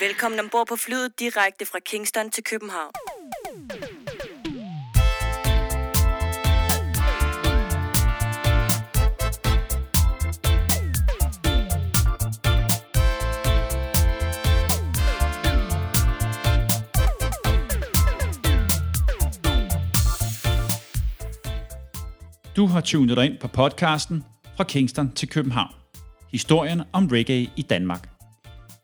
Velkommen ombord på flyet direkte fra Kingston til København. Du har tunet dig ind på podcasten Fra Kingston til København. Historien om reggae i Danmark.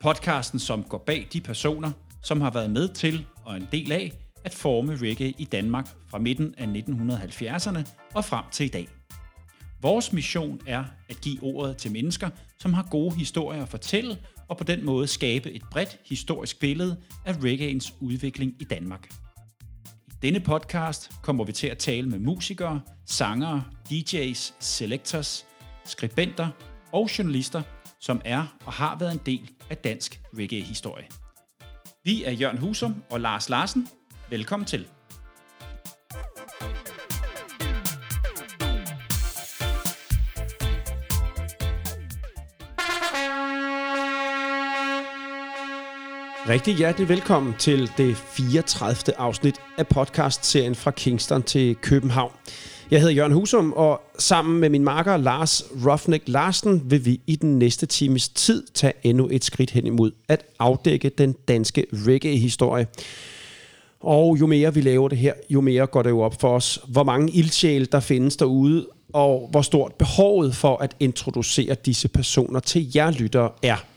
Podcasten, som går bag de personer, som har været med til og en del af at forme reggae i Danmark fra midten af 1970'erne og frem til i dag. Vores mission er at give ordet til mennesker, som har gode historier at fortælle, og på den måde skabe et bredt historisk billede af reggaeens udvikling i Danmark. I denne podcast kommer vi til at tale med musikere, sangere, DJ's, selectors, skribenter og journalister, som er og har været en del af dansk reggae-historie. Vi er Jørgen Husum og Lars Larsen. Velkommen til. Rigtig hjertelig velkommen til det 34. afsnit af podcast-serien fra Kingston til København. Jeg hedder Jørgen Husum, og sammen med min makker Lars Rofnik Larsen vil vi i den næste times tid tage endnu et skridt hen imod at afdække den danske reggae-historie. Og jo mere vi laver det her, jo mere går det jo op for os, hvor mange ildsjæle der findes derude, og hvor stort behovet for at introducere disse personer til jer lyttere er.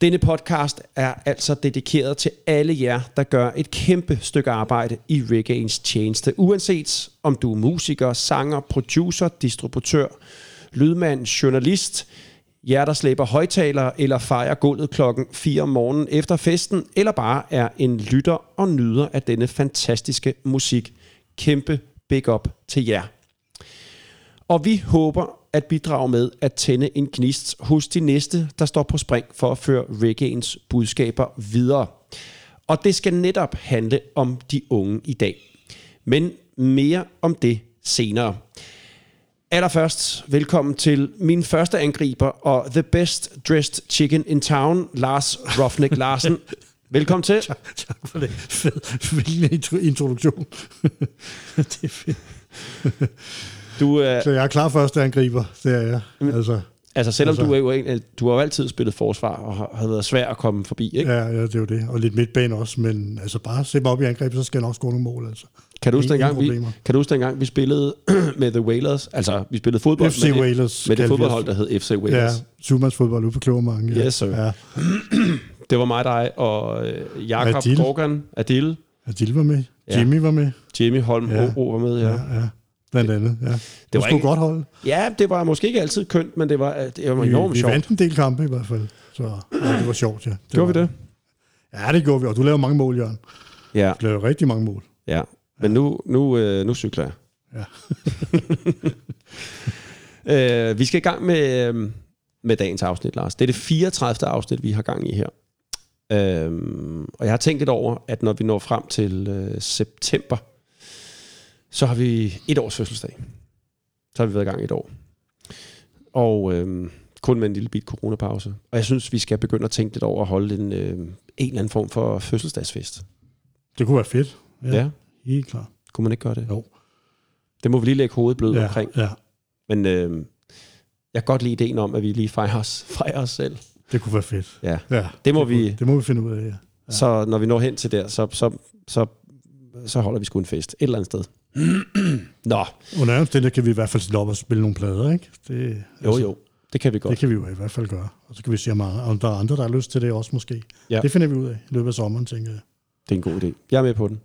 Denne podcast er altså dedikeret til alle jer, der gør et kæmpe stykke arbejde i reggaeens tjeneste. Uanset om du er musiker, sanger, producer, distributør, lydmand, journalist, jer der slæber højtalere eller fejrer gulvet klokken 4 om morgenen efter festen, eller bare er en lytter og nyder af denne fantastiske musik. Kæmpe big up til jer. Og vi håber at bidrage med at tænde en gnist hos de næste, der står på spring for at føre reggaeens budskaber videre. Og det skal netop handle om de unge i dag. Men mere om det senere. Allerførst, velkommen til min første angriber og the best dressed chicken in town, Lars Roughneck Larsen. Velkommen til. Tak, tak for det. Hvilken introduktion. det er fedt. Du, øh, Så jeg er klar første angriber, det er jeg. Altså, altså selvom altså- du er jo en, du har jo altid spillet forsvar og har, har været svær at komme forbi, ikke? ja, ja, det er jo det. Og lidt midtbane også, men altså bare sæt mig op i angreb, så skal jeg nok score nogle mål. Altså. Kan du huske dengang, vi, kan du huske dengang, vi spillede med The Whalers? Altså, vi spillede fodbold FC med, Whalers med det fodboldhold, der hed FC Ja, Whalers. syvmandsfodbold ude på Klovermarken. Ja. Yes, sir. Ja, Det var mig, dig og øh, Jakob. Gorgan, Adil, Adil var med. Ja. Jimmy var med. Jimmy Holm Ja. ja. var med, ja. Ja, ja. Blandt andet, ja. Det, var var ikke- godt hold. Ja, det var måske ikke altid kønt, men det var, det var Vi, enormt vi sjovt. vandt en del kampe i hvert fald. Så ja, det var sjovt, ja. Det Gjorde var, vi det? Ja, det gjorde vi. Og du lavede mange mål, Jørgen. Ja, Du lavede rigtig mange mål. ja. Men nu, nu, øh, nu cykler jeg. Ja. øh, vi skal i gang med, øh, med dagens afsnit, Lars. Det er det 34. afsnit, vi har gang i her. Øhm, og jeg har tænkt lidt over, at når vi når frem til øh, september, så har vi et års fødselsdag. Så har vi været i gang i et år. Og øhm, kun med en lille bit coronapause. Og jeg synes, vi skal begynde at tænke lidt over at holde en, øh, en eller anden form for fødselsdagsfest. Det kunne være fedt. Ja. ja. Helt klart. Kunne man ikke gøre det? Jo. Det må vi lige lægge hovedet blød Ja, omkring. ja. Men øh, jeg kan godt lide ideen om, at vi lige fejrer os, fejrer os selv. Det kunne være fedt. Ja. Ja, Det må kunne, vi- Det må vi finde ud af, ja. Ja. Så når vi når hen til der, så, så, så, så holder vi sgu en fest et eller andet sted. Nå, Under andre omstændigheder kan vi i hvert fald op og spille nogle plader, ikke? Det, jo jo, det kan vi godt. Det kan vi jo i hvert fald gøre. Og så kan vi se, om der er andre, der har lyst til det også måske. Ja. Det finder vi ud af i løbet af sommeren, tænker jeg. Det er en god idé. Jeg er med på den.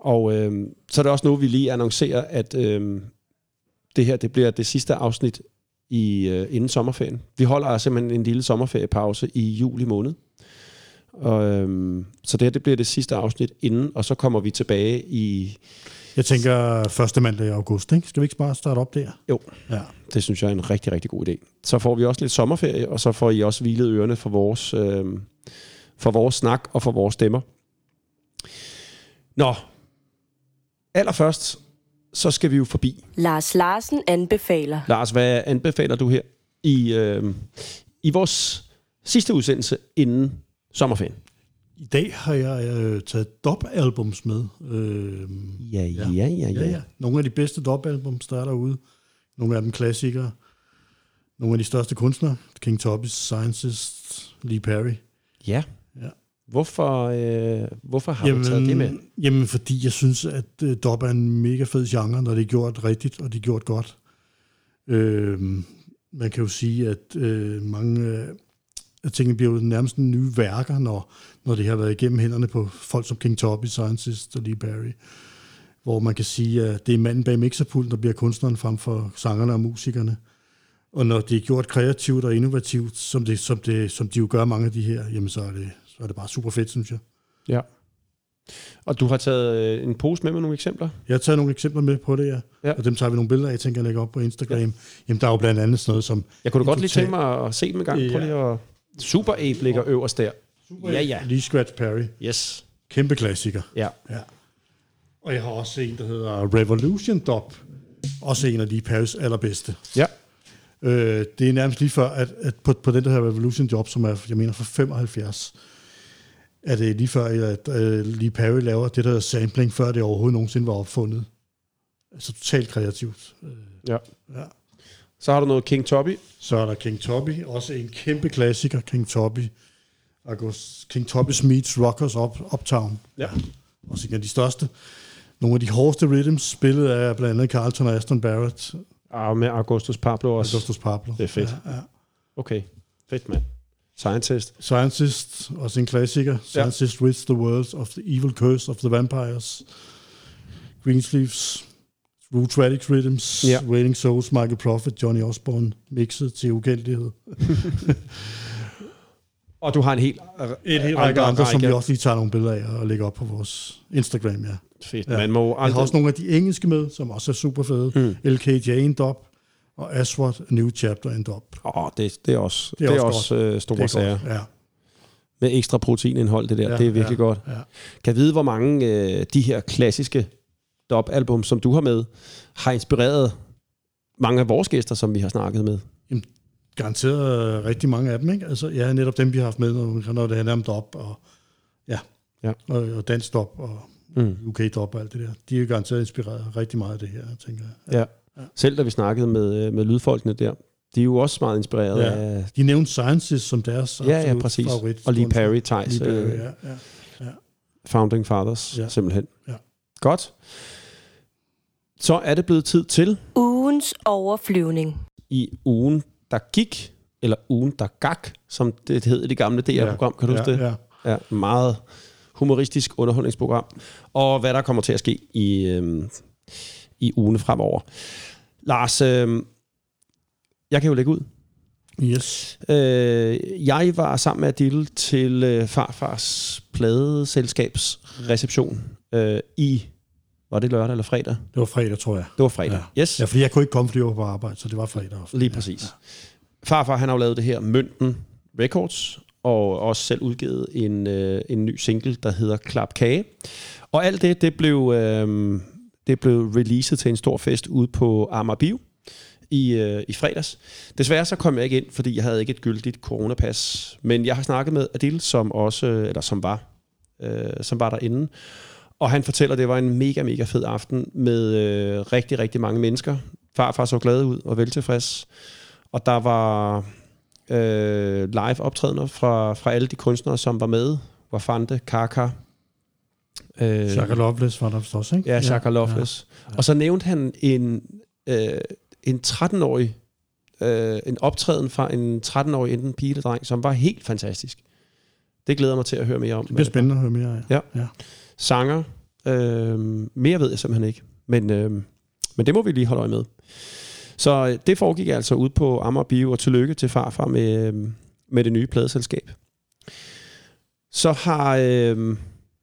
Og øh, så er det også nu, vi lige annoncerer, at øh, det her det bliver det sidste afsnit i øh, inden sommerferien. Vi holder simpelthen en lille sommerferiepause i juli måned. Og, øh, så det her det bliver det sidste afsnit inden, og så kommer vi tilbage i... Jeg tænker første mandag i august, ikke? Skal vi ikke bare starte op der? Jo. Ja. Det synes jeg er en rigtig, rigtig god idé. Så får vi også lidt sommerferie, og så får I også hvilet ørerne for vores, øh, for vores snak og for vores stemmer. Nå, allerførst, så skal vi jo forbi. Lars Larsen anbefaler. Lars, hvad anbefaler du her i, øh, i vores sidste udsendelse inden sommerferien. I dag har jeg øh, taget dub-albums med. Øh, Ja, ja, ja, ja. ja, ja. Nogle af de bedste dub-albums, der er derude. Nogle af dem klassikere. Nogle af de største kunstnere. King Tubby, Scientist, Lee Perry. ja. Ja. Hvorfor, øh, hvorfor har du taget det med? Jamen, fordi jeg synes, at øh, dub er en mega fed genre, når det er gjort rigtigt, og det er gjort godt. Øh, man kan jo sige, at øh, mange øh, af tingene bliver jo nærmest nye værker, når, når det har været igennem hænderne på folk som King Tubby, Scientist og Lee Perry. Hvor man kan sige, at det er manden bag mixerpulten, der bliver kunstneren frem for sangerne og musikerne. Og når det er gjort kreativt og innovativt, som, det, som, det, som de jo gør mange af de her, jamen så er det, så er det bare super fedt, synes jeg. Ja. Og du har taget øh, en pose med med nogle eksempler? Jeg har taget nogle eksempler med på det, ja. Ja. Og dem tager vi nogle billeder af, tænker, jeg lægger op på Instagram. Ja. Jamen, der er jo blandt andet sådan noget som... Jeg kunne da En godt lige tænke mig at se dem en gang. Prøv Ja. lige at... Super Ape ligger øverst der. Ja, ja. Lee Scratch Perry. Yes. Kæmpe klassiker. Ja. Ja. Og jeg har også en, der hedder Revolution Dub. Også en af Lee Perrys allerbedste. Ja. Øh, det er nærmest lige før, at, at på, på den der her Revolution Job, som er, jeg mener, fra 75, er det lige før, at uh, Lee Perry laver det der sampling, før det overhovedet nogensinde var opfundet. Altså totalt kreativt. Øh, ja. ja. Så har du noget King Tubby. Så er der King Tubby, også en kæmpe klassiker, King Tubby. August, King Tubby's Meets Rockers Up, Uptown. Ja. Også en af de største. Nogle af de hårdeste rhythms, spillet af blandt andet Carlton og Aston Barrett, Og med Augustus Pablo også. Augustus Pablo. Det er fedt. Ja, ja. Okay. Fedt, mand. Scientist. Scientist, også en klassiker. Scientist ja. Rid the World of the Evil Curse of the Vampires. Greensleeves, Rue Tragic Rhythms, ja. Wailing Souls, Michael Prophet, Johnny Osborne, mixet til ukendelighed. Og du har en helt... En hel række andre, som vi også lige tager nogle billeder af og lægger op på vores Instagram, ja. Fedt. Ja. Man må Jeg har aldrig... også nogle af de engelske med, som også er super fede. Mm. LKJ en dub, og Aswad, New Chapter en dub. Åh, det, det er også, det Det er er også, også øh, store Det er sager. godt. Ja. Med ekstra proteinindhold, det der. Ja, det er virkelig ja, godt. Ja. Kan vide, hvor mange øh, de her klassiske dub-album, som du har med, har inspireret mange af vores gæster, som vi har snakket med. Garanteret øh, rigtig mange af dem, ikke? Altså, ja, netop dem, vi har haft med, når, når det handler om dub, og ja, Ja. og, og dansk dub, og Mm. UK dub og alt det der. De er jo garanteret inspireret rigtig meget af det her, tænker jeg. Ja. Selv da vi snakkede med, øh, med lydfolkene der, de er jo også meget inspireret Ja. af... De nævnte Sciences som deres Ja, ja, præcis. favorit. Og Lee Perry, Thijs, Lee Perry, øh, ja, ja. Founding Fathers, ja. Ja. simpelthen. Ja. Godt. Så er det blevet tid til Ugens overflyvning. i ugen, der gik, eller ugen, der gak, som det hed i det gamle DR-program. Kan du huske ja, det? Ja. Ja, meget humoristisk underholdningsprogram. Og hvad der kommer til at ske i, øhm, i ugen fremover. Lars, øhm, jeg kan jo lægge ud. Yes. Øh, jeg var sammen med Adil til øh, farfars pladeselskabs reception øh, i, var det lørdag eller fredag? Det var fredag, tror jeg. Det var fredag. Ja. Yes, Ja, fordi jeg kunne ikke komme, fordi jeg var på arbejde, så det var fredag. Også. lige præcis. Farfar han har jo lavet det her Mønten Records, og også selv udgivet en, øh, en ny single, der hedder Klap Kage. Og alt det, det blev, øh, det blev releaset til en stor fest ude på Amager Bio i, øh, i fredags. Desværre så kom jeg ikke ind, fordi jeg havde ikke et gyldigt coronapas. Men jeg har snakket med Adil, som også, øh, eller som var, øh, som var derinde. Og han fortæller, at det var en mega, mega fed aften med øh, rigtig, rigtig mange mennesker. Farfar så glad ud og veltilfreds. Og der var øh, live optrædener fra, fra alle de kunstnere, som var med. Wafande, Kaka. Øh, Shaka Loveless var der også, ikke? Ja, Shaka Loveless. Ja, ja. Og så nævnte han en, øh, en 13-årig, øh, en optræden fra en 13-årig enten pige eller dreng, som var helt fantastisk. Det glæder mig til at høre mere om. Det bliver spændende at høre mere af. Ja. ja. Sanger. Øh, mere ved jeg simpelthen ikke. Men, øh, men det må vi lige holde øje med. Så øh, det foregik altså ud på Amager Bio, og tillykke til farfar med, øh, med det nye pladeselskab. Så har øh,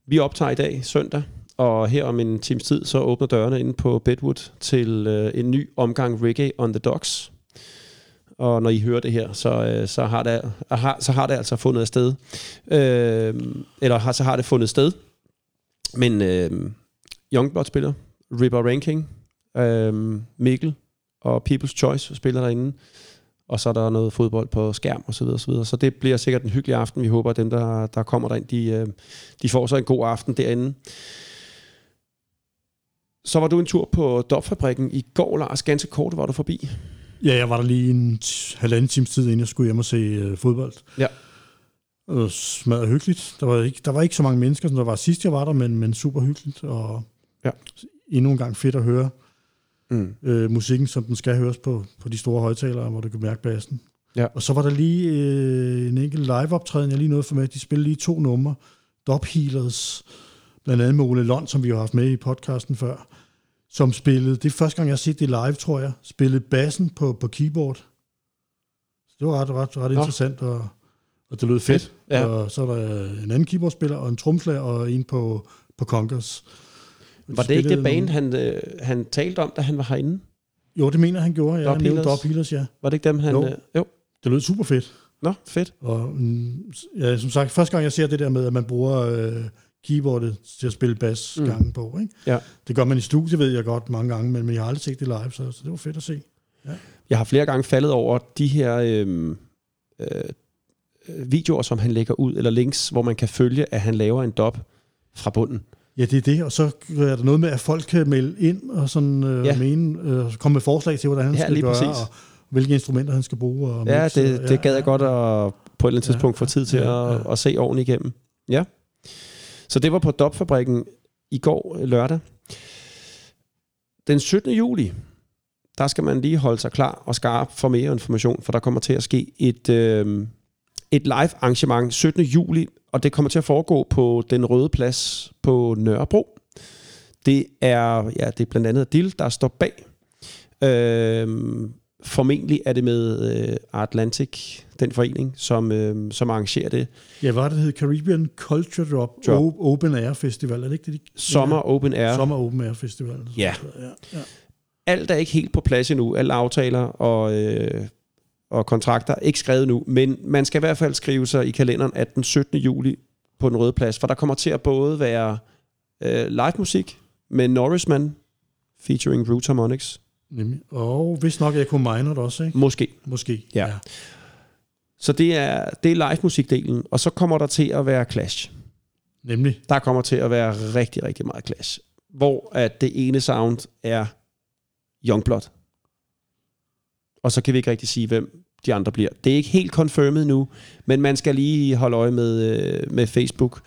vi optager i dag, søndag, og her om en times tid, så åbner dørene inde på Bedwood til øh, en ny omgang Reggae on the Docks. Og når I hører det her, så, øh, så, har, det, har, så har det altså fundet sted. Øh, eller har, så har det fundet sted. Men øh, Youngblood spiller, Ripper Ranking, øh, Mikkel og People's Choice spiller derinde. og så er der noget fodbold på skærm og så videre, så videre. Så det bliver sikkert en hyggelig aften. Vi håber, at dem, der, der kommer derind, de, øh, de får så en god aften derinde. Så var du en tur på Dopfabrikken i går, Lars. Ganske kort var du forbi. Ja, jeg var der lige en halvanden times tid, inden jeg skulle hjem og se øh, fodbold. Ja. Og smadret hyggeligt. Der var, ikke, der var ikke så mange mennesker, som der var sidst, jeg var der, men, men super hyggeligt. Og Ja. endnu en gang fedt at høre Mm. øh, musikken, som den skal høres på, på de store højtalere, hvor du kan mærke bassen. Ja. Og så var der lige øh, en enkelt live-optræden, jeg lige nåede for med. De spillede lige to numre. Dop Healers, blandt andet med Ole Lund, som vi har haft med i podcasten før, som spillede, det er første gang, jeg har set det live, tror jeg, spillede bassen på, på keyboard. Så det var ret, ret, ret Nå. interessant, og, og det lød fedt. Ja. Og så er der en anden keyboardspiller, og en tromslager, og en på, på de Var det ikke det band, nogle- han, øh, han talte om, da han var herinde? Jo, det mener han gjorde, ja. Dop Han nævnte Healers? Ja. Var det ikke dem, han... Jo. Øh, jo. Det lød super fedt. Nå, fedt. Og mm, ja, som sagt, første gang jeg ser det der med, at man bruger øh, keyboardet til at spille bass Mm. gangen på. Ikke? Ja. Det gør man i studiet, ved jeg godt, mange gange, men, men jeg har aldrig set det live, så, så det var fedt at se. Jeg har flere gange faldet over de her øh, øh, videoer, som han lægger ud, eller links, hvor man kan følge, at han laver en dop fra bunden. Ja, det er det, og så er der noget med, at folk kan melde ind og sådan øh, Ja. ja. mene, øh, komme med forslag til, hvordan han Ja, skal gøre, præcis. og hvilke instrumenter han skal bruge. Og Ja, mixe, det, og- det gad jeg godt at på et eller andet Ja, tidspunkt få tid til ja, at, ja. at se ordentligt igennem. Ja. Så det var på Dopfabrikken i går øh, lørdag. Den 17. juli, der skal man lige holde sig klar og skarp for mere information, for der kommer til at ske et, øh, et live arrangement 17. juli, og det kommer til at foregå på Den Røde Plads på Nørrebro. Det er, ja, det er blandt andet Adil, der står bag. Øhm, formentlig er det med øh, Atlantic, den forening, som, øh, som arrangerer det. Ja, hvad det, hedder? Caribbean Culture Drop, Drop. Open Air Festival, er det ikke det? de- Sommer Open Air. Sommer Open Air Festival. Ja. ja, ja. Alt er ikke helt på plads endnu. Alle aftaler og, øh, og kontrakter er ikke skrevet nu, men man skal i hvert fald skrive sig i kalenderen, at den 17. juli på den røde plads, for der kommer til at både være øh, live musik med Norrisman featuring Root Harmonics. Nemlig. Og hvis nok Echo Minor også, ikke? Måske. Måske. Ja. Så det er, det er live musikdelen, og så kommer der til at være clash. Nemlig. Der kommer til at være rigtig, rigtig meget clash. Hvor at det ene sound er Youngblood. Og så kan vi ikke rigtig sige, hvem de andre bliver. Det er ikke helt confirmed nu, men man skal lige holde øje med, øh, med Facebook.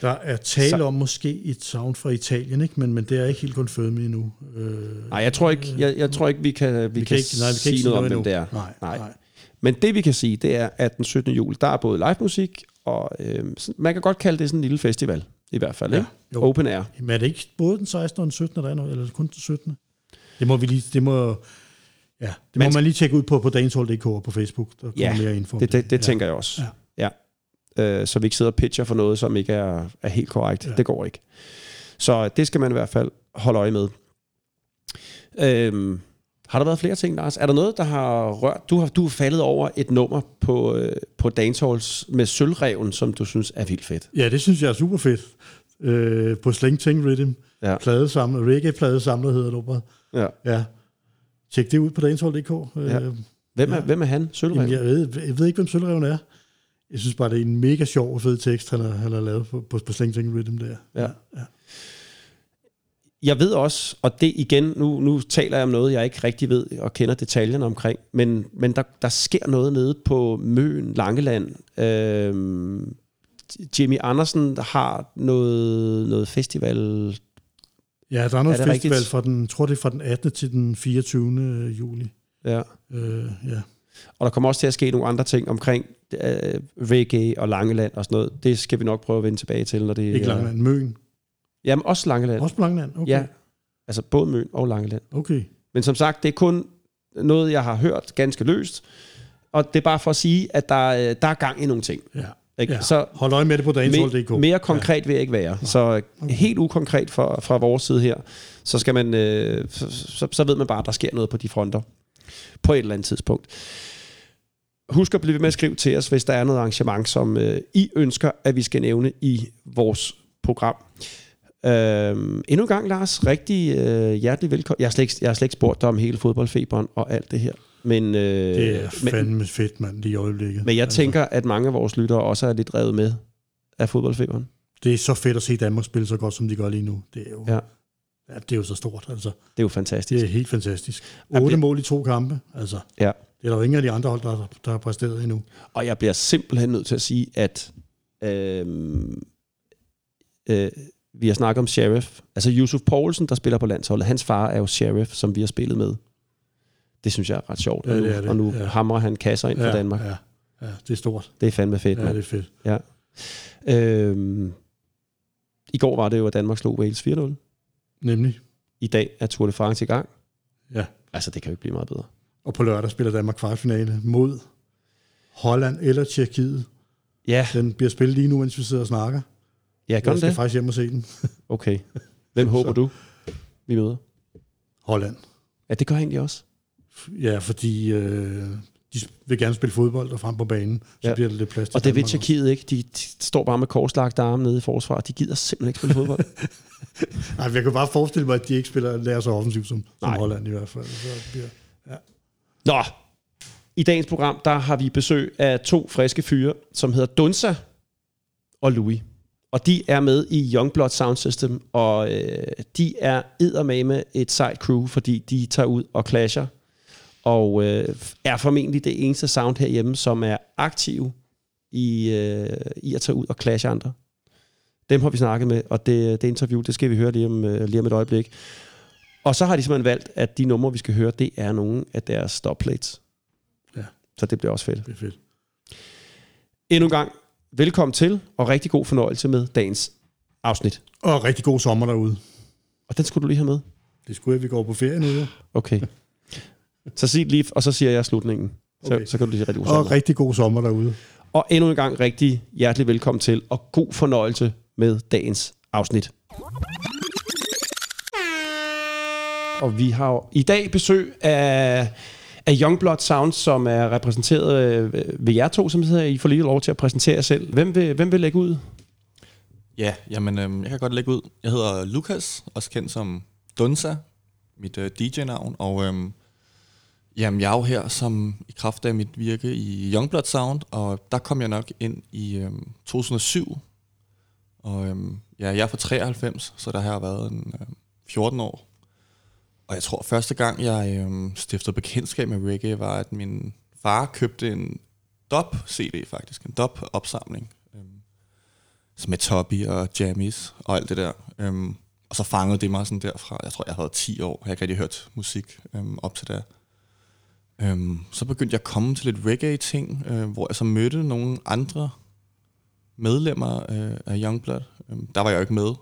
Der er tale Så- om måske et sound fra Italien, ikke? Men, men det er ikke helt confirmed endnu. Øh, Nej, jeg tror ikke, jeg, jeg tror ikke vi kan, vi vi kan, kan ikke, nej, vi kan sige ikke noget om, hvem det er. Nej, Nej. nej. Men det vi kan sige, det er, at den 17. juli, der er både live musik, og øh, man kan godt kalde det sådan en lille festival, i hvert fald. Ja, Ikke? jo. Open air. Men er det ikke både den 16. og den 17. der er noget, eller er kun den 17. Det må vi lige, det må, ja, det må Man- man lige tjekke ud på, på danshold.dk og på Facebook. Der Ja, mere info. Det, det, det ja. tænker jeg også. Ja. Ja. Øh, så vi ikke sidder og pitcher for noget, som ikke er, er helt korrekt. Ja. Det går ikke. Så det skal man i hvert fald holde øje med. Øhm, har der været flere ting, Lars? Er der noget, der har rørt? Du har, du har faldet over et nummer på, øh, på Dancehalls med Sølvreven, som du synes er vildt fedt. Ja, det synes jeg er super fedt. Øh, på Sling Ting Rhythm. Ja. Pladesamler, reggae-pladesamler hedder nummeret. Ja. Ja. Tjek det ud på danshold.dk. Ja. Øh, Hvem, er, Ja. hvem er han? Sølvreven? Jamen, jeg, ved, jeg ved ikke, hvem Sølvreven er. Jeg synes bare, det er en mega sjov og fed tekst, han har, han har lavet på, på, på Sling Ting Rhythm der. Ja. ja. Jeg ved også, og det igen, nu, nu taler jeg om noget, jeg ikke rigtig ved og kender detaljerne omkring, men, men der, der sker noget nede på Møn, Langeland. Øhm, Jimmy Andersen har noget, noget festival. Ja, der er noget Er festival rigtigt? fra den, tror det er fra den 18. til den 24. juli. Ja. Øh, ja. Og der kommer også til at ske nogle andre ting omkring øh, reggae og Langeland og sådan noget. Det skal vi nok prøve at vende tilbage til, når det Ikke er- Langeland, Møn. Jamen også Langeland. Også Langeland? Okay. Ja, altså både Møn og Langeland. Okay. Men som sagt, det er kun noget, jeg har hørt ganske løst. Og det er bare for at sige, at der, er- der er gang i nogle ting. Ja. Ikke? ja. Så Hold øje med det på danshold.dk. me, mere konkret vil jeg ikke være. Så helt ukonkret fra, fra vores side her, så, skal man, øh, så, så, så ved man bare, at der sker noget på de fronter på et eller andet tidspunkt. Husk at blive ved med at skrive til os, hvis der er noget arrangement, som øh, I ønsker, at vi skal nævne i vores program. Øhm, endnu en gang, Lars, rigtig øh, hjertelig velkommen. Jeg har, slet ikke, jeg har slet ikke spurgt dig om hele fodboldfeberen og alt det her. Men, øh, Det er men, fandme fedt, mand, lige i øjeblikket. men jeg Altså, tænker, at mange af vores lyttere også er lidt revet med af fodboldfeberen. Det er så fedt at se Danmark spille så godt, som de gør lige nu. Det er jo, Ja. ja. Det er jo så stort, altså. Det er jo fantastisk. Det er helt fantastisk. Otte bliver- mål i to kampe, altså. Ja. Det er der jo ingen af de andre hold, der, der har præsteret endnu. Og jeg bliver simpelthen nødt til at sige, at øh, øh, vi har snakket om Sheriff. Altså Yusuf Poulsen, der spiller på landsholdet, hans far er jo Sheriff, som vi har spillet med. Det synes jeg er ret sjovt. Ja, og, nu, det er det. og nu Ja. hamrer han kasser ind for ja, Danmark. Ja, ja, det er stort. Det er fandme fedt, Ja, mand. det er fedt. Ja. Øhm, I går var det jo, at Danmark slog Wales 4-0. Nemlig. I dag er Tour de France i gang. Ja. Altså, det kan jo ikke blive meget bedre. Og på lørdag spiller Danmark kvartfinale mod Holland eller Tjekkiet. Ja, Den bliver spillet lige nu, mens vi sidder og snakker. ja gør Jeg skal det? faktisk hjem og se den. Okay. Hvem håber du, vi møder? Holland. Ja, det gør jeg egentlig også. Ja, fordi øh, de vil gerne spille fodbold og frem på banen. Så Ja. ja. bliver der lidt plads til Og det også. Tjekkiet ikke. De, står bare med korslagte arme nede i forsvaret. De gider simpelthen ikke spille fodbold. Nej, jeg kan bare forestille mig, at de ikke spiller lærer så offensivt som, som. Holland i hvert fald. Så det bliver, Nå, i dagens program, der har vi besøg af to friske fyre, som hedder Dunsa og Louis. Og de er med i Youngblood Sound System, og øh, de er eddermame et sejt crew, fordi de tager ud og clasher, og øh, er formentlig det eneste sound herhjemme, som er aktiv i, øh, i at tage ud og clashe andre. Dem har vi snakket med, og det, det interview, det skal vi høre lige om, øh, lige om et øjeblik. Og så har de simpelthen valgt, at de numre, vi skal høre, det er nogle af deres stopplates. Ja. Så det bliver også fedt. det er fedt. Endnu en gang, velkommen til, og rigtig god fornøjelse med dagens afsnit. Og rigtig god sommer derude. Og den skulle du lige have med. Det skulle jeg, vi går på ferie nu. Okay. Så sig lige, og så siger jeg slutningen. Så, Okay. så kan du lige sige rigtig god Og sommer. rigtig god sommer derude. Og endnu en gang rigtig hjertelig velkommen til, og god fornøjelse med dagens afsnit. Og vi har jo i dag besøg af, af Youngblood Sound, som er repræsenteret øh, ved jer to, som hedder, I får lige lov til at præsentere jer selv. Hvem vil, hvem vil lægge ud? Ja, jamen, øhm, jeg kan godt lægge ud. Jeg hedder Lukas, også kendt som Dunsa, mit øh, DJ-navn, og øhm, jamen, jeg er jo her som i kraft af mit virke i Youngblood Sound, og der kom jeg nok ind i øhm, 2007, og øhm, ja, jeg er fra 93, så der har jeg været en, øhm, 14 år. Og jeg tror, første gang jeg øhm, stiftede bekendtskab med reggae, var, at min far købte en dub-CD faktisk, en dub-opsamling. Øhm, med Toppy og Jammies og alt det der. Øhm, og så fangede det mig sådan derfra. Jeg tror, jeg havde 10 år. Jeg havde ikke rigtig hørt musik øhm, op til det. Øhm, så begyndte jeg at komme til lidt reggae-ting, øh, hvor jeg så mødte nogle andre medlemmer øh, af Youngblood. Øhm, der var jeg jo ikke med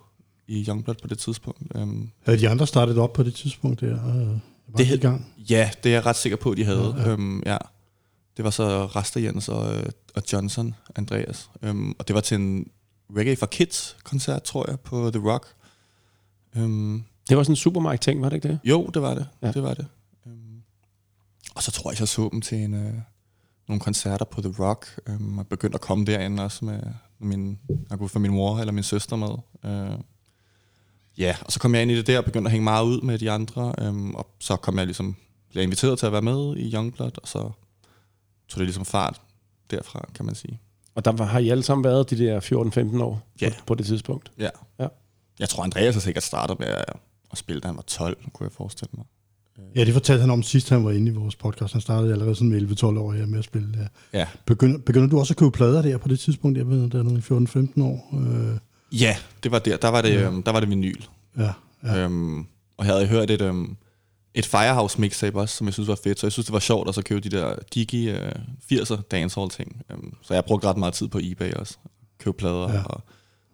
i Youngblood på det tidspunkt. Øhm, Havde de andre startet op på det tidspunkt der? Øh, var Det hed- i gang? ja, det er jeg ret sikker på, at de havde. Ja, Ja. Øhm, ja. Det var så Rasta Jens og, øh, og Johnson Andreas. Øhm, og det var til en Reggae for Kids-koncert, tror jeg, på The Rock. Øhm, Det var sådan en supermarked-ting, var det ikke det? jo, det var det. Ja. Det var det. Og så tror jeg, jeg så dem til en, øh, nogle koncerter på The Rock. Øhm, og begyndte at komme derind også med min, jeg kunne få min mor eller min søster med. Øh, ja, og så kom jeg ind i det der og begyndte at hænge meget ud med de andre. Øhm, og så kom jeg ligesom, blev inviteret til at være med i Youngblood, og så tog det ligesom fart derfra, kan man sige. Og der har I alle sammen været de der 14-15 år Ja. på, på det tidspunkt? Ja. Ja. Jeg tror, Andreas har sikkert startet med at spille, da han var 12, kunne jeg forestille mig. Ja, det fortalte han om sidst, han var inde i vores podcast. Han startede allerede sådan med 11-12 år her med at spille. Ja. Ja, Begynder, begynder du også at købe plader der på det tidspunkt? Jeg ved, der er nogle 14-15 år. Øh, ja det var der. Der var det, Ja. øhm, der var det vinyl. ja, ja. Øhm, og jeg havde hørt et, øhm, et Firehouse mixtape også, som jeg synes var fedt, så jeg synes, det var sjovt at så købe de der digi øh, 80'er dancehall ting. Øhm, så jeg brugte ret meget tid på eBay også. Købe plader ja. og,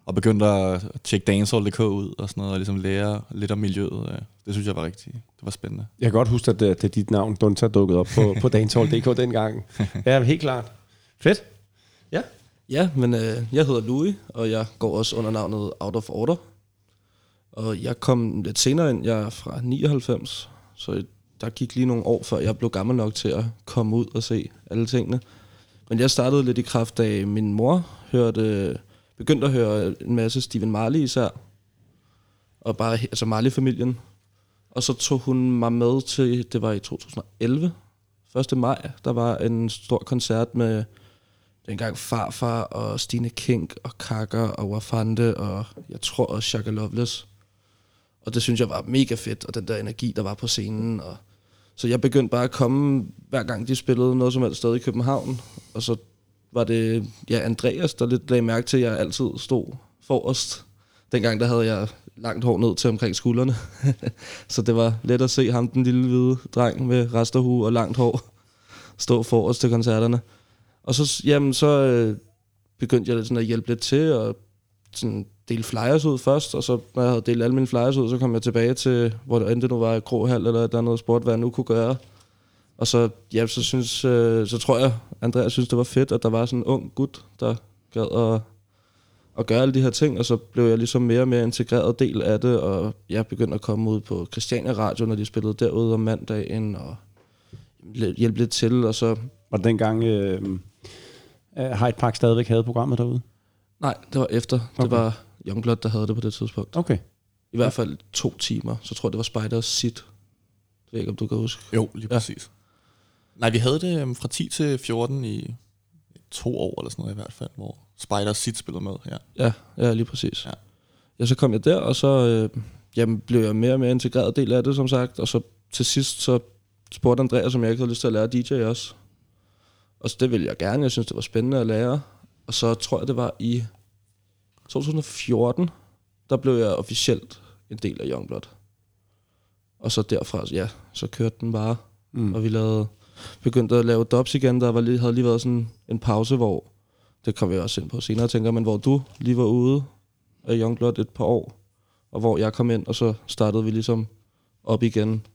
og begyndte at tjekke dancehall.dk ud og sådan noget, og ligesom lære lidt om miljøet. Øh. Det synes jeg var rigtig, det var spændende. Jeg kan godt huske, at det, det er dit navn, Dunta, dukkede op på, på dancehall.dk dengang. Ja, helt klart. Fedt. Ja. Ja, men øh, jeg hedder Louis, og jeg går også under navnet Out of Order. Og jeg kom lidt senere ind, jeg er fra 99, så der gik lige nogle år, før jeg blev gammel nok til at komme ud og se alle tingene. Men jeg startede lidt i kraft af, min mor hørte, begyndte at høre en masse Stephen Marley især. Og bare, altså Marley-familien. Og så tog hun mig med til, det var i 2011, 1. maj, der var en stor koncert med dengang Farfar og Stine Kink og Kakker og Wafande og jeg tror også Shaka Loveless. Og det synes jeg var mega fedt, og den der energi, der var på scenen. Og så jeg begyndte bare at komme, hver gang de spillede noget som helst sted i København. Og så var det ja, Andreas, der lidt lagde mærke til, at jeg altid stod forrest. Dengang der havde jeg langt hår ned til omkring skuldrene. så det var let at se ham, den lille hvide dreng med resterhue og langt hår, stå forrest til koncerterne. Og så, jamen, så øh, begyndte jeg sådan at hjælpe lidt til, og sådan dele flyers ud først, og så når jeg havde delt alle mine flyers ud, så kom jeg tilbage til, hvor det endte nu var i Krohal eller der noget sport, hvad jeg nu kunne gøre. Og så, ja, så, synes, øh, så tror jeg, Andreas synes, det var fedt, at der var sådan en ung gut, der gad at, at gøre alle de her ting, og så blev jeg ligesom mere og mere integreret del af det, og jeg begyndte at komme ud på Christiania Radio, når de spillede derude om mandagen, og hjælpe lidt til, og så... Var det dengang øh, Hyde Park stadigvæk havde programmet derude? Nej, det var efter. Okay. Det var Youngblood, der havde det på det tidspunkt. Okay. I hvert fald to timer. Så tror jeg, det var Spiders sit. Jeg ved ikke, om du kan huske. Jo, lige præcis. Ja. Nej, vi havde det um, fra 10 til 14 i to år eller sådan noget i hvert fald, hvor Spiders sit spillede med. Ja, ja, ja lige præcis. Ja. ja, så kom jeg der, og så øh, jamen, blev jeg mere og mere integreret del af det, som sagt. Og så til sidst, så spurgte Andreas, som jeg ikke havde lyst til at lære DJ også. Og så det ville jeg gerne. Jeg synes, det var spændende at lære. Og så tror jeg, det var i 2014, der blev jeg officielt en del af Youngblood. Og så derfra, ja, så kørte den bare. Mm. Og vi lavede, begyndte at lave dubs igen. Der var lige, havde lige været sådan en pause, hvor, det kommer vi også ind på senere, tænker men hvor du lige var ude af Youngblood et par år, og hvor jeg kom ind, og så startede vi ligesom op igen.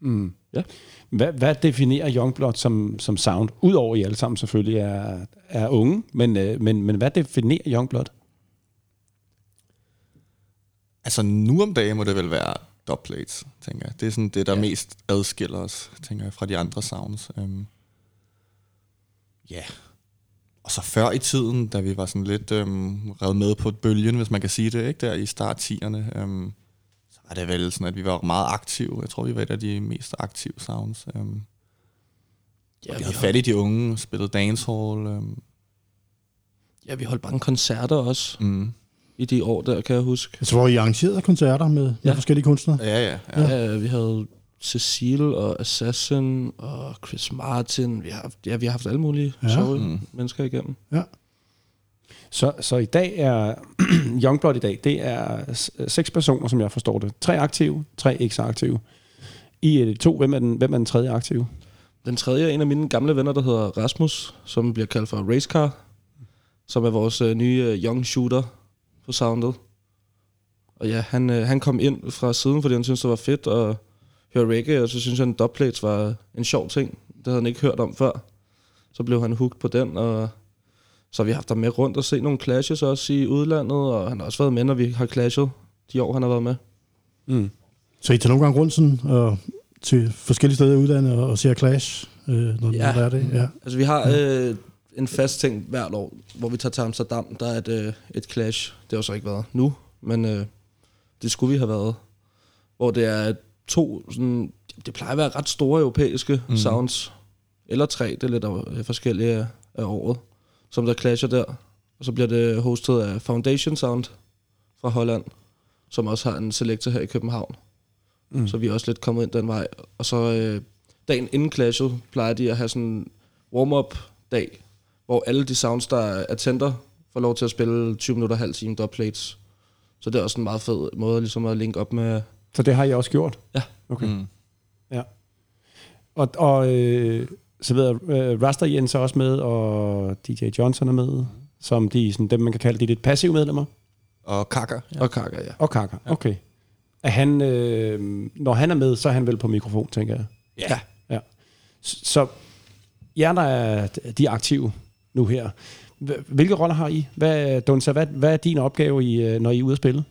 Mm. Ja. Hvad, hvad definerer Youngblood som, som sound? Udover I alle sammen selvfølgelig er, er unge, men, øh, men, men hvad definerer Youngblood? Altså nu om dagen må det vel være dubplates, tænker jeg. Det er sådan det, der ja. mest adskiller os, tænker jeg, fra de andre sounds. Um, ja. Og så før i tiden, da vi var sådan lidt um, revet med på et bølgen, hvis man kan sige det, ikke der i start 10'erne, um, så var det vel sådan, at vi var meget aktive. Jeg tror, vi var et af de mest aktive sounds. Um, ja, vi, vi havde fat i de unge, spillede dancehall. Um, ja, vi holdt mange koncerter også. Mm i de år der, kan jeg huske. Altså, hvor I arrangerede koncerter med, ja. med forskellige kunstnere? Ja, ja. ja. ja vi havde Cecile og Assassin og Chris Martin. Vi har, ja, vi har haft alle mulige ja. sjove mm. mennesker igennem. Ja. Så, så i dag er Youngblood i dag, det er seks personer, som jeg forstår det. Tre aktive, tre ikke så aktive. I er to, hvem er, den, hvem er den tredje aktive? Den tredje er en af mine gamle venner, der hedder Rasmus, som bliver kaldt for Racecar, som er vores øh, nye øh, young shooter, på soundet. Og ja, han, øh, han kom ind fra siden, fordi han syntes, det var fedt at høre reggae, og så synes han, at dubplates var en sjov ting. Det havde han ikke hørt om før. Så blev han hooked på den, og så har vi haft ham med rundt og se nogle clashes også i udlandet, og han har også været med, når vi har clashet de år, han har været med. Mm. Så I tager nogle gange rundt sådan, og til forskellige steder i udlandet og, og ser clash, øh, når, ja. der er det? Ja, altså vi har øh, en fast ting hvert år, hvor vi tager til Amsterdam. Der er et, øh, et clash. Det har så ikke været nu, men øh, det skulle vi have været. Hvor det er to, sådan, det plejer at være ret store europæiske mm. sounds. Eller tre, det er lidt af, forskellige af, af året, som der clasher der. Og så bliver det hostet af Foundation Sound fra Holland, som også har en selektor her i København. Mm. Så vi er også lidt kommet ind den vej. Og så øh, dagen inden clashet plejer de at have sådan warm-up dag, hvor alle de sounds, der er tænder, får lov til at spille 20 minutter, halv time dubplates. Så det er også en meget fed måde ligesom at linke op med... Så det har I også gjort? Ja. Okay. Mm. Ja. Og, og øh, så ved jeg, øh, Rasta Jens er også med, og DJ Johnson er med, som de, sådan, dem man kan kalde de lidt passive medlemmer. Og Kaka. Ja. Og Kaka, ja. Og Kaka, okay. Er han, øh, når han er med, så er han vel på mikrofon, tænker jeg. Ja. ja. Så jer, der er de aktive, nu her. Hvilke roller har I? Hvad, Dunsa, hvad, hvad er din opgave, i, øh, når I er ude at spille?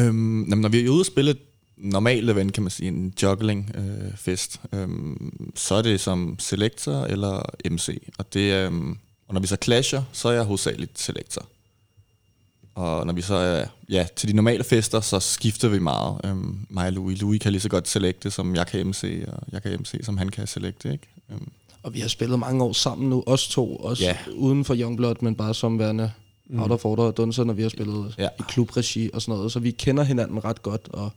Øhm, når vi er ude at spille normalt event, kan man sige, en juggling-fest, øh, øhm, så er det som selector eller MC. Og, det, øhm, og når vi så clasher, så er jeg hovedsageligt selector. Og når vi så er ja, til de normale fester, så skifter vi meget. Øhm, mig og Louis. Louis kan lige så godt selecte, som jeg kan MC, og jeg kan MC, som han kan selecte. Ikke? Øhm, og vi har spillet mange år sammen nu, os to, også Ja. uden for Youngblood, men bare som værende mm. out of order og dunser, når vi har spillet Ja. i klubregi og sådan noget. Så vi kender hinanden ret godt, og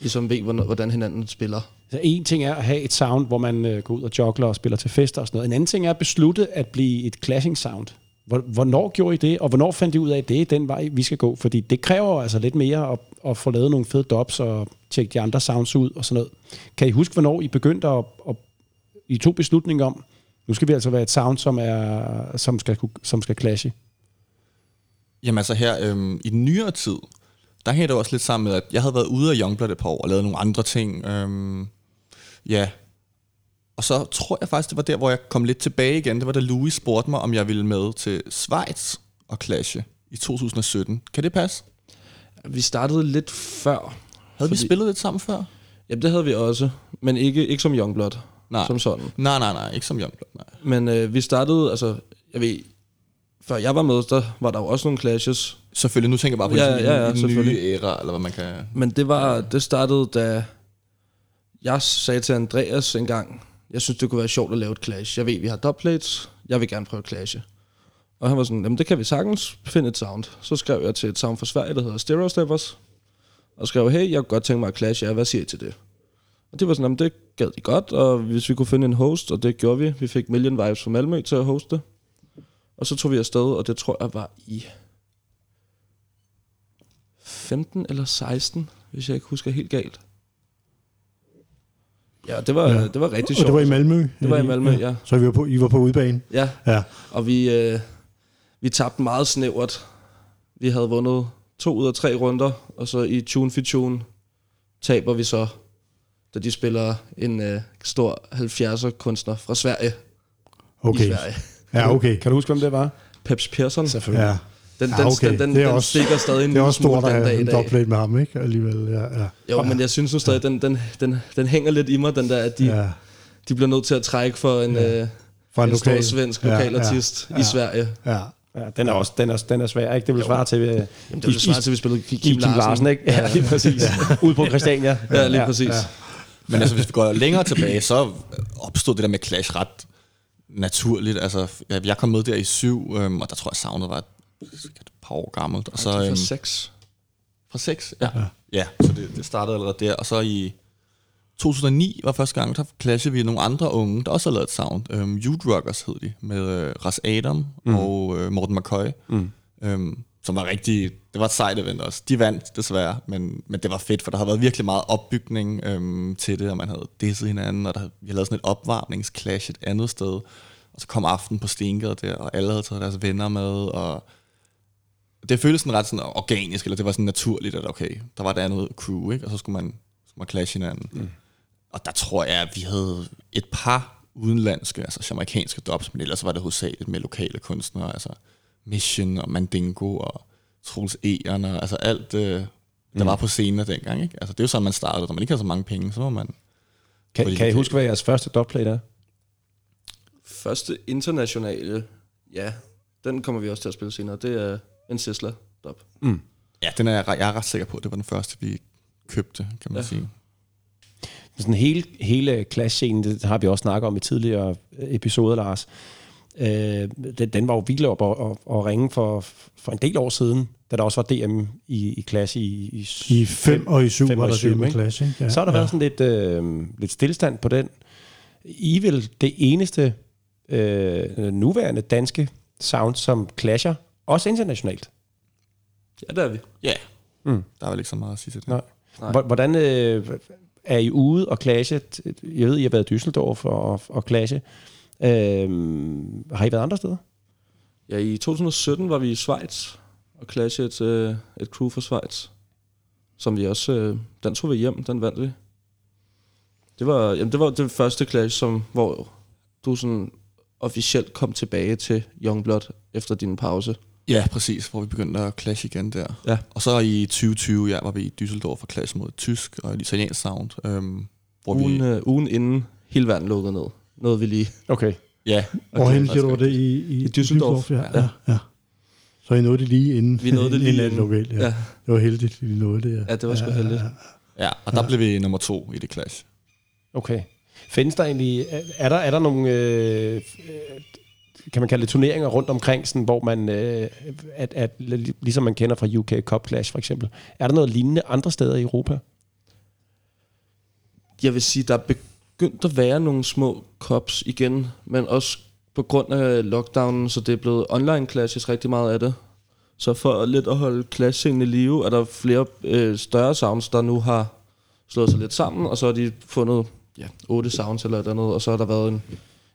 ligesom ved, hvordan- hinanden spiller. Så en ting er at have et sound, hvor man øh, går ud og jogler og spiller til fester og sådan noget. En anden ting er at beslutte at blive et clashing sound. Hvor- Hvornår gjorde I det, og hvornår fandt I ud af, at det er den vej, vi skal gå? Fordi det kræver altså lidt mere at, at få lavet nogle fede dubs og tjekke de andre sounds ud og sådan noget. Kan I huske, hvornår I begyndte at, at I tog beslutning om, nu skal vi altså være et sound, som, er, som, skal, kunne- som skal clashe? Jamen altså her, øhm, i den nyere tid, der hænger det også lidt sammen med, at jeg havde været ude af Youngblood et par år og lavet nogle andre ting. Øhm, ja. Og så tror jeg faktisk, det var der, hvor jeg kom lidt tilbage igen. Det var da Louis spurgte mig, om jeg ville med til Schweiz og clashe i 2017. Kan det passe? Vi startede lidt før. Havde Fordi... vi spillet lidt sammen før? Jamen, det havde vi også, men ikke, ikke som Youngblood, Nej. som sådan. Nej, nej, nej. Ikke som Youngblood, nej. Men øh, vi startede, altså, jeg ved, før jeg var med, der var der jo også nogle clashes. Selvfølgelig, nu tænker jeg bare på Ja, ja, ja, nye selvfølgelig. æra, eller hvad man kan... Men det var, det startede, da jeg sagde til Andreas en gang, jeg synes, det kunne være sjovt at lave et clash. Jeg ved, vi har dubplates, jeg vil gerne prøve at clashe. Og han var sådan, jamen det kan vi sagtens finde et sound. Så skrev jeg til et sound fra Sverige, der hedder Stereo Steppers, og skrev, hey, jeg kunne godt tænke mig at clashe jer, hvad siger I til det? Og det var sådan, jamen det gad de godt, og hvis vi kunne finde en host, og det gjorde vi, vi fik Million Vibes fra Malmø til at hoste. Og så tog vi afsted, og det tror jeg var i 15 eller 16, hvis jeg ikke husker helt galt. Ja, det var, Ja. ja. det var rigtig Og sjovt. det var i Malmø? Det var i Malmø, ja. Så I var på, I var på udbanen? Ja, Ja. og vi, øh, vi tabte meget snævert. Vi havde vundet to ud af tre runder, og så i Tune for Tune taber vi så, da de spiller en øh, stor 70'er kunstner fra Sverige Okay. i Sverige. Ja, okay. Kan du huske, hvem det var? Peps Persson. Selvfølgelig. Ja. Den, Ja, den, okay. den, den, Det er den også- stikker stadig en Det er også stort at den dag have en dobbelt med ham, ikke? Alligevel, ja. ja. Jo, men jeg synes nu stadig, den, den, den, den hænger lidt i mig, den der, at de, ja. de bliver nødt til at trække for en, ja. øh, Fra en, en stor lokal. svensk Ja, lokalartist ja, i Sverige. Ja. Ja, den er også den er, den er svær, ikke? Det vil svare til, øh, Jamen, det vil svare til, at vi spillede Kim, Kim, Larsen, Larsen, ikke? Ja, lige præcis. Ude på Christiania. Ja, lige præcis. Ja. Men altså, hvis vi går længere tilbage, så opstod det der med Clash ret naturligt. Altså, jeg jeg kom med der i syv, øhm, og der tror jeg, soundet var et, et par år gammelt. Og så, øhm, for seks. fra seks? Ja. ja. Ja, så det, det startede allerede der. Og så i 2009 var første gang, der clashede vi nogle andre unge, der også har lavet et sound. Øhm, Youth Rockers hed de, med øh, Ras Adam mm. og øh, Morten McCoy. Mm. Øhm, som var rigtig, det var et sejt event også. De vandt desværre, men, men det var fedt, for der har været virkelig meget opbygning øhm, til det, og man havde disset hinanden, og der, havde- vi havde lavet sådan et opvarmningsclash et andet sted. Og så kom aften på Stengade der, og alle havde taget deres venner med, og det føltes sådan ret sådan organisk, eller det var sådan naturligt, at okay, der var et andet crew, ikke? og så skulle man, skulle man clash hinanden. Mm. Og der tror jeg, at vi havde et par udenlandske, altså jamaikanske dubs, men ellers var det hovedsageligt med lokale kunstnere, altså Mission og Mandingo og Troels og altså alt, øh, der mm. var på scenen dengang. Ikke? Altså, det er jo sådan, man startede. Når man ikke har så mange penge, så må man... Kan, kan I huske, hvad jeres første dubplate er? Første internationale, ja, den kommer vi også til at spille senere. Det er en Sisla dub. Ja, den er jeg, jeg er ret sikker på. Det var den første, vi købte, kan man ja. sige. Sådan hele, hele clash-scenen, det har vi også snakket om i tidligere episoder, Lars. Øh, den, den var jo vildt op og, og, og ringe for, for en del år siden, da der også var DM i, i Clash i, i, I 5 og i 7 fem var der syv, det med ikke? Clash, ikke? Ja. Så har der ja. været sådan lidt, øh, lidt stillestand på den. I vel det eneste øh, nuværende danske sound, som clasher, også internationalt. Ja, det er vi. Ja, Mm. der er vel ikke så meget at sige til det. Nej. Nej. Hvor- Hvordan øh, er I ude og clashe? Jeg ved, I har været i Düsseldorf og, og clashe. Øh, har I været andre steder? Ja, i 2017 var vi i Schweiz og clashede et, øh, et crew fra Schweiz, som vi også, øh, den tog vi hjem, den vandt vi. Det var, jamen, det var det første clash, som, hvor du sådan officielt kom tilbage til Youngblood efter din pause. Ja, præcis, hvor vi begyndte at clash igen der. Ja. Og så i 2020, ja, var vi i Düsseldorf og clash mod tysk og italiensk sound. Øhm, hvor Ugen, vi, øh, ugen inden hele verden lukkede ned. Noget vi lige... Okay. ja, Hvorhen Okay. gjorde du det i, i, I Düsseldorf, ja. ja. ja. ja. Så I nåede det lige inden, Vi nåede det lige inden lokalt. Ja. Ja. ja. Det var heldigt, at I nåede det. Ja, Ja, det var sgu heldigt. Ja, og der blev vi nummer to i det clash. Okay. Findes der egentlig, er der, er der nogle, øh, øh, kan man kalde det turneringer rundt omkring, sådan, hvor man, øh, at, at, ligesom man kender fra UK Cup Clash for eksempel, er der noget lignende andre steder i Europa? Jeg vil sige, der er begyndt at være nogle små cups igen, men også på grund af lockdownen, så det er blevet online clashes rigtig meget af det. Så for lidt at holde clash i live, er der flere øh, større sounds, der nu har slået sig lidt sammen, og så har de fundet ja, otte sounds eller et eller andet, og så har der været en,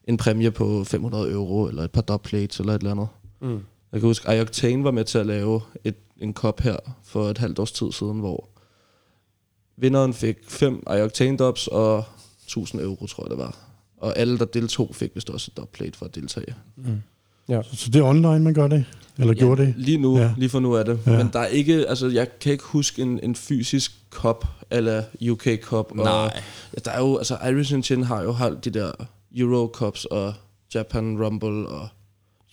en præmie på 500 euro, eller et par dubplates, eller et eller andet. Mm. Jeg kan huske, Ioctane var med til at lave et, en kop her for et halvt års tid siden, hvor vinderen fik fem Ioctane dubs og 1000 euro, tror jeg det var. Og alle, der deltog, fik vist også et dubplate for at deltage. Så det er online, man gør det? Eller ja, gjorde det? Lige nu, Ja. ja. lige for nu er det. Ja. Ja. Men der er ikke, altså jeg kan ikke huske en, en fysisk kop, eller UK Cup. Og, Nej. ja, der er jo, altså Irish Chin har jo holdt de der Euro Cups og Japan Rumble og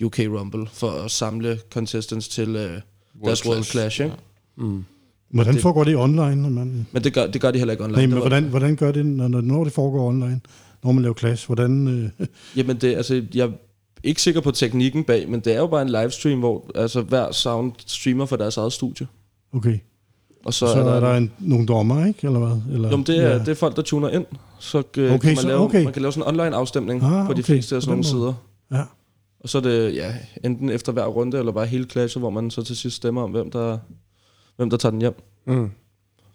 UK Rumble for at samle contestants til uh, deres World Clash, ikke? Mm. Hvordan Det- foregår det online? Man, Men det gør, det gør de heller ikke online. nej, Det men var- hvordan, hvordan gør det, når, når det foregår online? Når man laver clash, hvordan... Øh, Jamen, det, altså, jeg er ikke sikker på teknikken bag, men det er jo bare en livestream, hvor altså, hver sound streamer for deres eget studie. okay, Og så, så, er der, er der en, nogle dommer, ikke? Eller hvad? Eller, jo, men det, er, det er folk, der tuner ind. Så øh, Okay, kan man, så- lave, okay. man kan lave sådan en online afstemning Ah, på de okay, fleste af sådan nogle sider. Ja. Og så er det ja, enten efter hver runde, eller bare hele clashet, hvor man så til sidst stemmer om, hvem der, hvem der tager den hjem. Mm.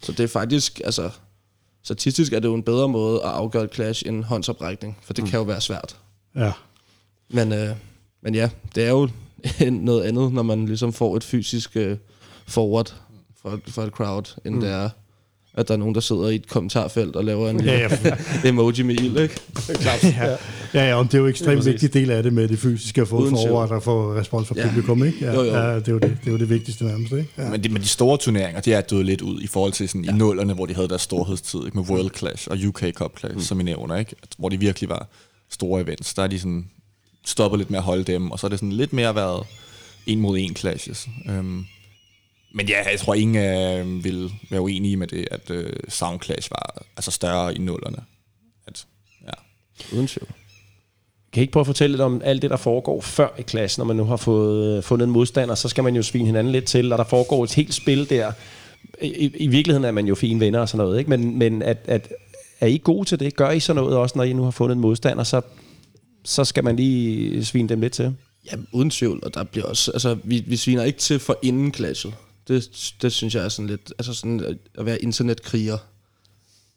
Så det er faktisk, altså, statistisk er det jo en bedre måde at afgøre et clash end håndsoprækning, for det mm. kan jo være svært. ja. Men, øh, men ja, det er jo noget andet, når man ligesom får et fysisk øh, forward for, for et crowd, end mm. det er, at der er nogen, der sidder i et kommentarfelt og laver en Ja, ja, emoji med ild, ikke? ja, ja, ja, og det er jo ekstremt Præcis. vigtig del af det med det fysiske at få forår, der får respons fra Ja. publikum, ikke? Ja, Jo, jo. ja det, er jo det, det er jo det vigtigste nærmest, ikke? Ja. Men de, men de store turneringer, de er døde lidt ud i forhold til sådan ja. i nullerne, hvor de havde deres storhedstid ikke? med World Clash og UK Cup Clash, mm. som I nævner, ikke? Hvor de virkelig var store events. Der er de sådan stoppet lidt med at holde dem, og så er det sådan lidt mere været en mod en clashes. Um, men ja, jeg tror ingen uh, vil være uenige med det, at uh, Sound Clash var altså større i nullerne. At, ja. Uden tvivl. Kan I ikke prøve at fortælle lidt om alt det, der foregår før i klassen, når man nu har fået, øh, fundet en modstander, så skal man jo svine hinanden lidt til, og der foregår et helt spil der. I, i, virkeligheden er man jo fine venner og sådan noget, ikke? men, men at, at, er I gode til det? Gør I sådan noget også, når I nu har fundet en modstander, så, så skal man lige svine dem lidt til? Ja, uden tvivl, og der bliver også, altså, vi, vi sviner ikke til for inden clashet. Det, det synes jeg er sådan lidt, altså sådan at- at være internetkriger,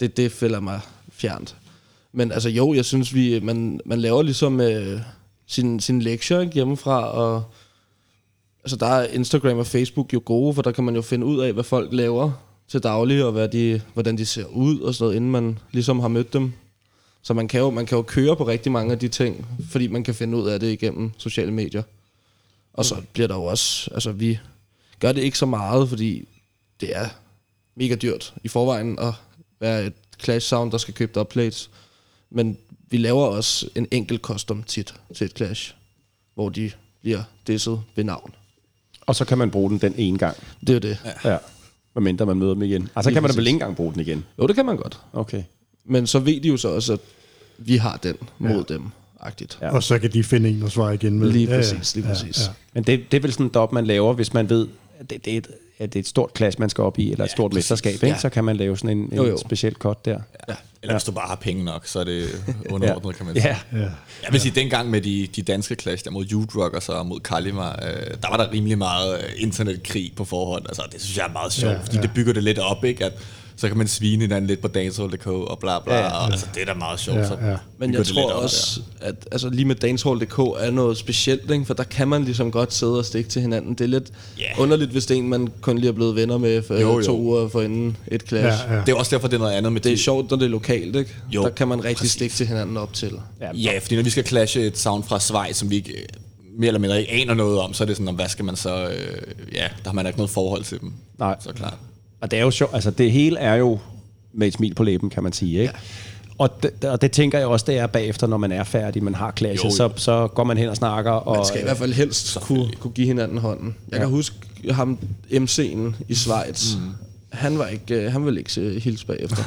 det, det fælder mig fjernt. Men altså jo, jeg synes, vi, man, man laver ligesom øh, sin, sin lektier ikke, hjemmefra, og altså der er Instagram og Facebook jo gode, for der kan man jo finde ud af, hvad folk laver til daglig, og hvad de, hvordan de ser ud og sådan noget, inden man ligesom har mødt dem. Så man kan, jo, man kan jo køre på rigtig mange af de ting, fordi man kan finde ud af det igennem sociale medier. Og så bliver der jo også, altså vi gør det ikke så meget, fordi det er mega dyrt i forvejen at være et Clash Sound, der skal købe upplates. Men vi laver også en enkelt custom tit til et Clash, hvor de bliver disset ved navn. Og så kan man bruge den den ene gang, Det er jo det. Ja. ja. medmindre man møder dem igen. Altså Lige kan man da vel ikke engang bruge den igen? Jo, det kan man godt. Okay. Men så ved de jo så også, at vi har den mod ja. dem, agtigt. Ja. Og så kan de finde en og svare igen med. Lige præcis, lige præcis. Ja, Men det, det er vel sådan en dop, man laver, hvis man ved, at det, det, er, et, at det er et stort klasse, man skal op i, eller et stort mesterskab, ikke? Ja. så kan man lave sådan en, en Jo, jo. speciel cut der. Ja. Eller hvis du bare har penge nok, så er det underordnet, kan man sige. Ja, ja. ja. Jeg vil sige, dengang med de, de danske clash der mod Rockers og mod Kalimar, øh, der var der rimelig meget øh, internetkrig på forhånd. Altså, det synes jeg er meget sjovt, Ja, ja, fordi ja. det bygger det lidt op, ikke? At, så kan man svine hinanden lidt på dancehall.dk og bla bla. Ja, Ja, og, altså, det er da meget sjovt. Ja, så ja. Men jeg tror også, at altså, lige med dancehall.dk er noget specielt, ikke? for der kan man ligesom godt sidde og stikke til hinanden. Det er lidt yeah. underligt, hvis det er en, man kun lige er blevet venner med for Jo, jo, jo. to uger for inden et clash. Ja, Ja. Det er også derfor, det er noget andet med Det er sjovt, når det er lokalt, ikke? Jo, der kan man rigtig præcis. stikke til hinanden op til. ja. Ja, fordi når vi skal clashe et sound fra Schweiz, som vi ikke øh, mere eller mindre ikke aner noget om, så er det sådan, om hvad skal man så... Øh, ja, der har man ikke noget forhold til dem. Nej. Så klart. Og det er jo sjovt, altså det hele er jo med et smil på læben, kan man sige, ikke? Og det, og det tænker jeg også, det er bagefter, når man er færdig, man har klasse, Jo, jo. så, så går man hen og snakker. Og, Man skal i hvert fald helst kunne, kunne give hinanden hånden. Jeg ja. kan huske ham, MC'en i Schweiz. Mm. Han, var ikke, øh, han ville ikke se hilse bagefter.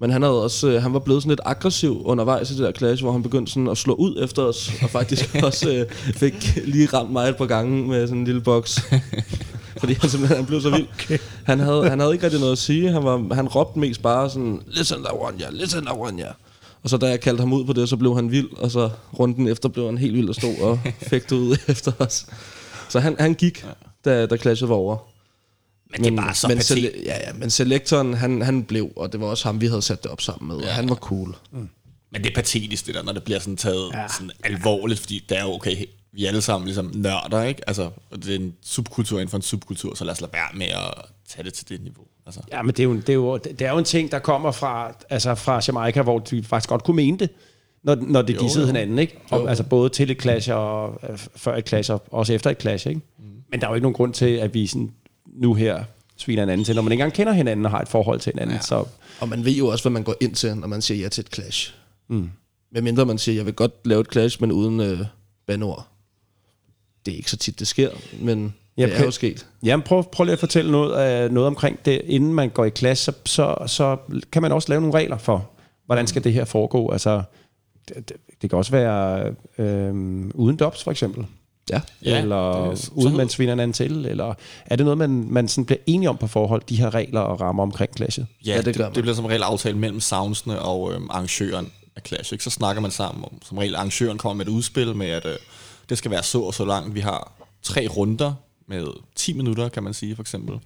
Men han, havde også, øh, han var blevet sådan lidt aggressiv undervejs i det der clash, hvor han begyndte sådan at slå ud efter os, og faktisk også øh, fik lige ramt mig et par gange med sådan en lille boks. Fordi han simpelthen han blev så vild. Okay. Han, havde, han havde ikke rigtig noget at sige. Han, var, han råbte mest bare sådan, listen, ya, listen, ya. Og så da jeg kaldte ham ud på det, så blev han vild, og så runden efter blev han helt vild og stod og fægte ud efter os. Så han, han gik, da, da clashet var over. Men, det er bare så men, sele- ja, ja, men selektoren, han, han blev, og det var også ham, vi havde sat det op sammen med, ja. og han var cool. Men det er patetisk, det der, når det bliver sådan taget ja. sådan alvorligt, fordi det er jo okay, vi alle sammen ligesom nørder, ikke? Altså, det er en subkultur inden for en subkultur, så lad os lade være med at tage det til det niveau. Altså. Ja, men det er, jo, det, er jo, det er jo en ting, der kommer fra, altså fra Jamaica, hvor de faktisk godt kunne mene det, når, når det dissede hinanden, ikke? Og, altså både til et clash og øh, før et clash og også efter et clash, ikke? Mm. Men der er jo ikke nogen grund til, at vi sådan, nu her sviner hinanden til, når man ikke engang kender hinanden og har et forhold til hinanden. Ja. Så Og man ved jo også, hvad man går ind til, når man siger ja til et clash. Mm. Med mindre man siger, jeg vil godt lave et clash, men uden øh, banord. Det er ikke så tit, det sker, men Ja, det er jo sket. Jamen, prøv, prøv lige at fortælle noget, uh, noget omkring det. Inden man går i klasse, så, så, så kan man også lave nogle regler for, hvordan skal det her foregå. Altså, det, det, kan også være øh, uden dops, for eksempel. Ja. Ja, eller det uden man sviner hinanden til. Eller er det noget, man, man sådan bliver enige om på forhold, de her regler og rammer omkring klasse? Ja, Ja, det, det gør det, man. det bliver som regel aftalt mellem soundsene og øhm, arrangøren af Clash. Ikke? Så snakker man sammen om, som regel arrangøren kommer med et udspil med, at øh, det skal være så og så langt. Vi har tre runder med 10 minutter, kan man sige for eksempel.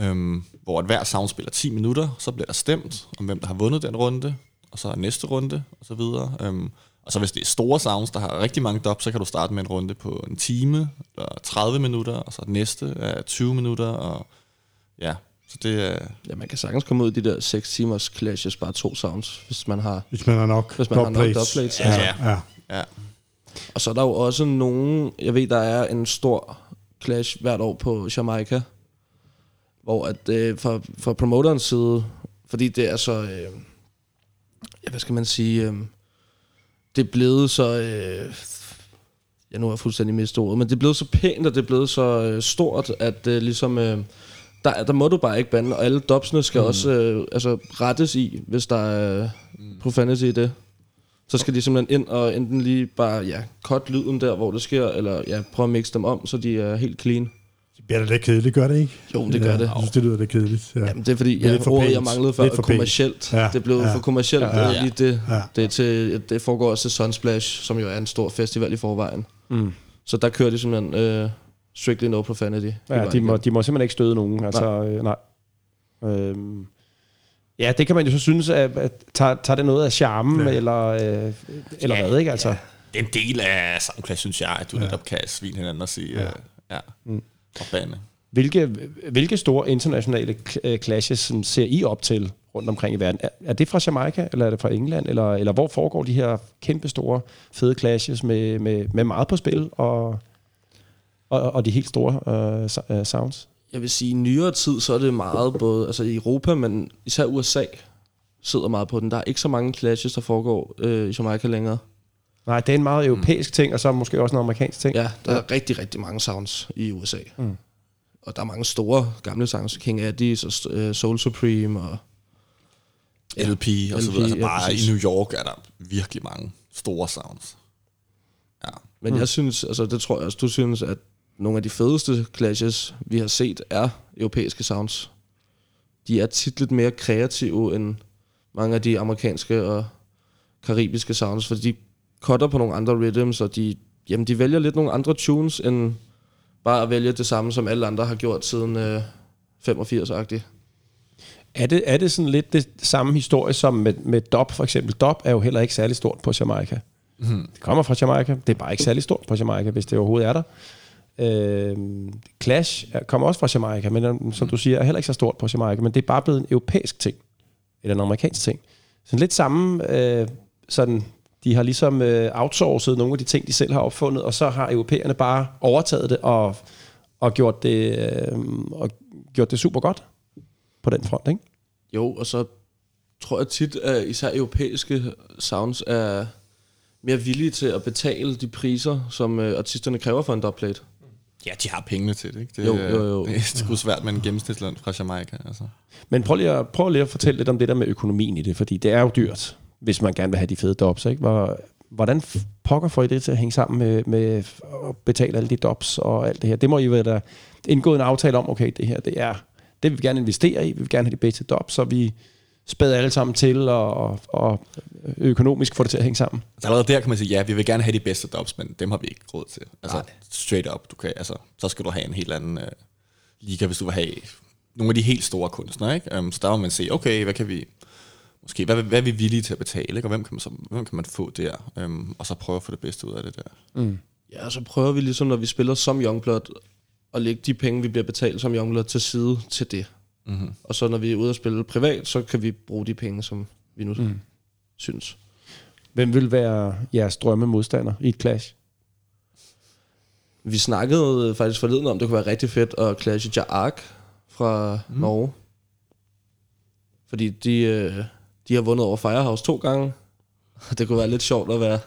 Øhm, hvor at hver sound spiller 10 minutter, så bliver der stemt om, hvem der har vundet den runde, og så er næste runde, og så videre. Øhm, og så hvis det er store sounds, der har rigtig mange dub, så kan du starte med en runde på en time, eller 30 minutter, og så næste er 20 minutter, og ja, så det er... Ja, man kan sagtens komme ud i de der 6 timers clashes, bare to sounds, hvis man har... Hvis man har nok Hvis man har nok dubplates, Ja, ja. ja. Ja, Og så er der jo også nogen, jeg ved, der er en stor clash hvert år på Jamaica, hvor at øh, fra, fra promoterens side, fordi det er så, øh, ja, hvad skal man sige, øh, det er blevet så, øh, ja nu er jeg fuldstændig mistet ordet, men det er blevet så pænt, og det er blevet så øh, stort, at øh, ligesom, øh, der, der må du bare ikke bande, og alle dubsene skal mm. også øh, altså, rettes i, hvis der er profanity i det. Så skal de simpelthen ind og enten lige bare, ja, cut lyden der, hvor det sker, eller ja, prøve at mixe dem om, så de er helt clean. Det bliver da lidt kedeligt, gør det ikke? Jo, det gør det. Jeg synes, det lyder lidt kedeligt. Ja. Jamen, det er fordi, Det ja, lidt for ordet, pænt. jeg manglede før, for kommercielt. Ja, Det blev ja. for kommercielt. Ja, Det, er ja. det, Ja. det, er til, det foregår også til Sunsplash, som jo er en stor festival i forvejen. Mm. Så der kører de simpelthen uh, strictly no profanity. Ja, de må, de må simpelthen ikke støde nogen. Altså, nej. Øh, nej. Øhm, ja, det kan man jo så synes, at, at tager, tager det noget af charmen, ja. Ja. eller, øh, eller Ja, hvad, ikke? Altså, det er en del af soundclass, synes jeg, at du ja. netop kan svine hinanden og sige, ja, Ja. ja. Mm. og bande. Hvilke, hvilke store internationale øh, clashes som ser I op til rundt omkring i verden? Er, er det fra Jamaica, eller er det fra England, eller, eller hvor foregår de her kæmpe store, fede clashes med, med, med meget på spil, og, og, og de helt store øh, øh, sounds? Jeg vil sige, i nyere tid, så er det meget både altså i Europa, men især USA sidder meget på den. Der er ikke så mange clashes, der foregår øh, i Jamaica længere. Nej, det er en meget europæisk ting, og så måske også en amerikansk ting. Ja, der er rigtig, rigtig mange sounds i USA. Mm. Og der er mange store gamle sounds. King Addies og uh, Soul Supreme og LP og så LP, videre. Altså ja, bare præcis. i New York er der virkelig mange store sounds. Ja. Men mm. jeg synes, altså det tror jeg også, du synes, at nogle af de fedeste clashes, vi har set, er europæiske sounds. De er tit lidt mere kreative end mange af de amerikanske og karibiske sounds, fordi de cutter på nogle andre rhythms, og de, jamen, de vælger lidt nogle andre tunes, end bare at vælge det samme, som alle andre har gjort siden øh, 85-agtigt. Er det, er det sådan lidt det samme historie som med, med dub for eksempel? Dub er jo heller ikke særlig stort på Jamaica. Mm. Det kommer fra Jamaica. Det er bare ikke særlig stort på Jamaica, hvis det overhovedet er der. Øh, Clash er- kommer også fra Jamaica, men øh, som du siger, er heller ikke så stort på Jamaica, men det er bare blevet en europæisk ting. Eller en amerikansk ting. Så lidt samme, øh, sådan, de har ligesom øh, outsourcet nogle af de ting, de selv har opfundet, og så har europæerne bare overtaget det og, og gjort det, øh, og gjort det super godt på den front, ikke? Jo, og så tror jeg tit, at især europæiske sounds er mere villige til at betale de priser, som øh, artisterne kræver for en dubplate. Ja, de har pengene til det, ikke? Det, Jo, jo, jo. Det er sgu svært med en gennemsnitsløn fra Jamaica, altså. Men prøv lige, at, prøv lige at fortælle lidt om det der med økonomien i det, fordi det er jo dyrt, hvis man gerne vil have de fede dobs. Ikke? Hvor, hvordan pokker får I det til at hænge sammen med, med at betale alle de dobs og alt det her? Det må I vel da indgået en aftale om, okay, det her, det er det vil vi gerne investere i, vi vil gerne have de bedste dobs, så vi spæder alle sammen til og, og, økonomisk får det til at hænge sammen. Altså allerede der kan man sige, ja, vi vil gerne have de bedste dobs, men dem har vi ikke råd til. Altså, straight up, du kan, altså, så skal du have en helt anden uh, liga, hvis du vil have nogle af de helt store kunstnere, ikke? Um, så der må man se, okay, hvad kan vi, måske, hvad, hvad er vi villige til at betale, ikke? og hvem kan man, så, hvem kan man få der, um, og så prøve at få det bedste ud af det der. Mm. Ja, så prøver vi ligesom, når vi spiller som Youngblood, at lægge de penge, vi bliver betalt som Youngblood, til side til det. Mm-hmm. Og så når vi er ude og spille privat, så kan vi bruge de penge, som vi nu mm. synes. Hvem vil være jeres drømme modstander i et clash? Vi snakkede faktisk forleden om, det kunne være rigtig fedt at clashe Jark fra mm. Norge. Fordi de, øh, de har vundet over Firehouse to gange. Og det kunne være lidt sjovt at være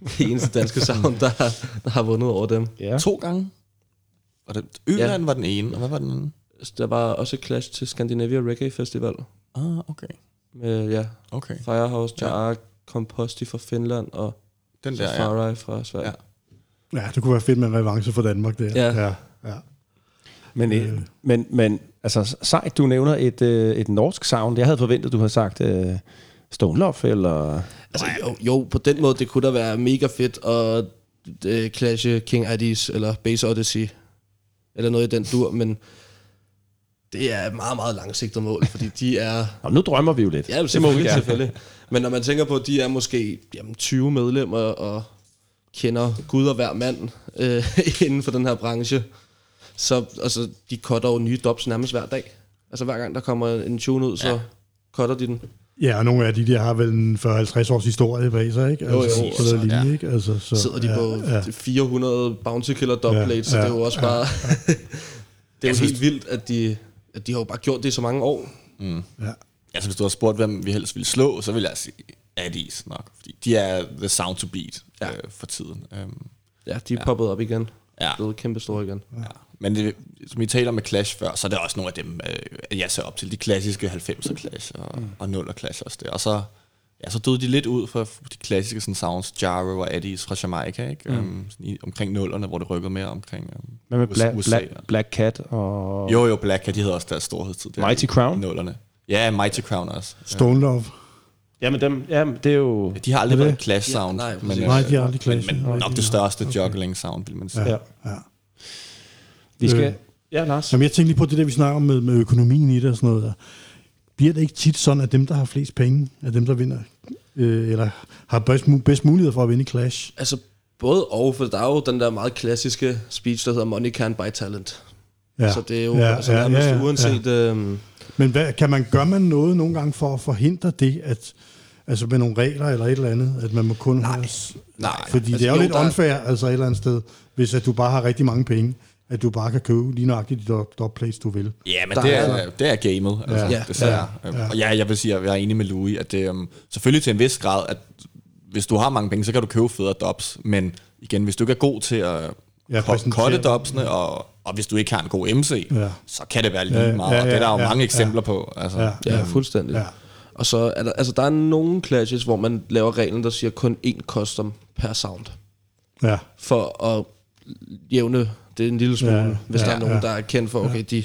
det eneste danske sound, der, har- der har vundet over dem. Ja. To gange? Var det, Øland ja. var den ene, og hvad var den anden? Der var også et clash til Scandinavia Reggae Festival. Ah, okay. Med ja, Okay. Firehouse, Ja. Jark, Composti fra Finland og Den der, ja. Safari fra Sverige. Ja. Ja, det kunne være fedt med en revanche for Danmark der. Ja. ja, ja. Men, øh. men, men altså, sejt, du nævner et, øh, et norsk sound. Jeg havde forventet, du havde sagt øh, Stone Love, eller... Altså, jo, jo, på den måde, det kunne da være mega fedt at uh, clashe King Addis eller Base Odyssey, eller noget i den dur, men det er et meget, meget langsigtet mål, fordi de er... Nå, nu drømmer vi jo lidt. Ja, det må vi selvfølgelig. Men når man tænker på, at de er måske jamen, 20 medlemmer og kender Gud og hver mand øh, inden for den her branche, så altså, de cutter jo nye dobs nærmest hver dag. Altså hver gang der kommer en tune ud, så ja. cutter de den. Ja, og nogle af de der har vel en 40-50 års historie bag sig, ikke? Jo, Altså, jo, på den så- linje, ja. ikke? Altså, så, sidder de ja, på ja. 400 Bounty Killer dubplates, Ja, så det er jo ja, også bare... det er jo helt vildt, at de, at de har jo bare gjort det i så mange år. Mm. Ja. Altså, hvis du har spurgt, hvem vi helst ville slå, så vil jeg sige Addis nok. Fordi de er the sound to beat ja. øh, for tiden. Um, Ja, de er ja. poppet op igen. ja. Blevet kæmpe store igen. ja. Men det, som vi taler med Clash før, så er det også nogle af dem, øh, jeg ser op til. De klassiske 90'er Clash og, mm. og 0'er Clash også der. Og så, ja, så døde de lidt ud for de klassiske sådan, sounds, Jaro og Addis fra Jamaica, ikke? Mm. Um, sådan i, omkring 0'erne, hvor det rykkede mere omkring um, Hvad med Black, USA, Black, Black Cat og Jo, jo, Black Cat, de havde også deres storhedstid. Der Mighty Crown? 0'erne. Ja, Mighty Crown også. Stone Love. Jamen, dem, jamen, det er jo... Ja. De har aldrig været et clash sound. nej, men, øh, Nej, de har aldrig men, Clash. men Nej, nok de det største juggling sound, vil man sige. Ja, ja. Vi skal... Øh. Ja, Lars. Jamen, jeg tænkte lige på det der, vi snakker om med, med økonomien i det og sådan noget. Der. Bliver det ikke tit sådan, at dem, der har flest penge, er dem, der vinder, øh, eller har bedst, bedst mulighed for at vinde Clash? Altså, både og, for der er jo den der meget klassiske speech, der hedder Money can't buy talent. Ja. Så det er jo ja, altså, ja, nærmest ja, ja, uanset... Ja. Øhm, Men hvad, kan man, gør man noget nogle gange for at forhindre det, at, altså med nogle regler eller et eller andet, at man må kun Nej. have... Nej, Fordi altså, det er jo, jo, lidt er- unfair, altså et eller andet sted, hvis at du bare har rigtig mange penge, at du bare kan købe lige nøjagtigt de dubplates, du vil. Ja, men Der det er- er, det er gamet, altså, Ja. ja. desværre. Ja. Ja. Og ja, jeg vil sige, at jeg er enig med Louis, at det um, selvfølgelig til en vis grad, at hvis du har mange penge, så kan du købe federe dubs, men igen, hvis du ikke er god til at Ja, ja, dubsene, og, og hvis du ikke har en god MC, Ja. ja. så kan det være lige Ja, meget, ja, og det er der jo ja, mange ja. eksempler på. Altså. Ja. ja, fuldstændig. Ja. Ja. Og så er der, altså, der er nogle clashes, hvor man laver reglen, der siger kun én custom per sound. Ja, For at jævne det en lille smule, Ja, ja, hvis ja, der er nogen, ja. der er kendt for, okay, de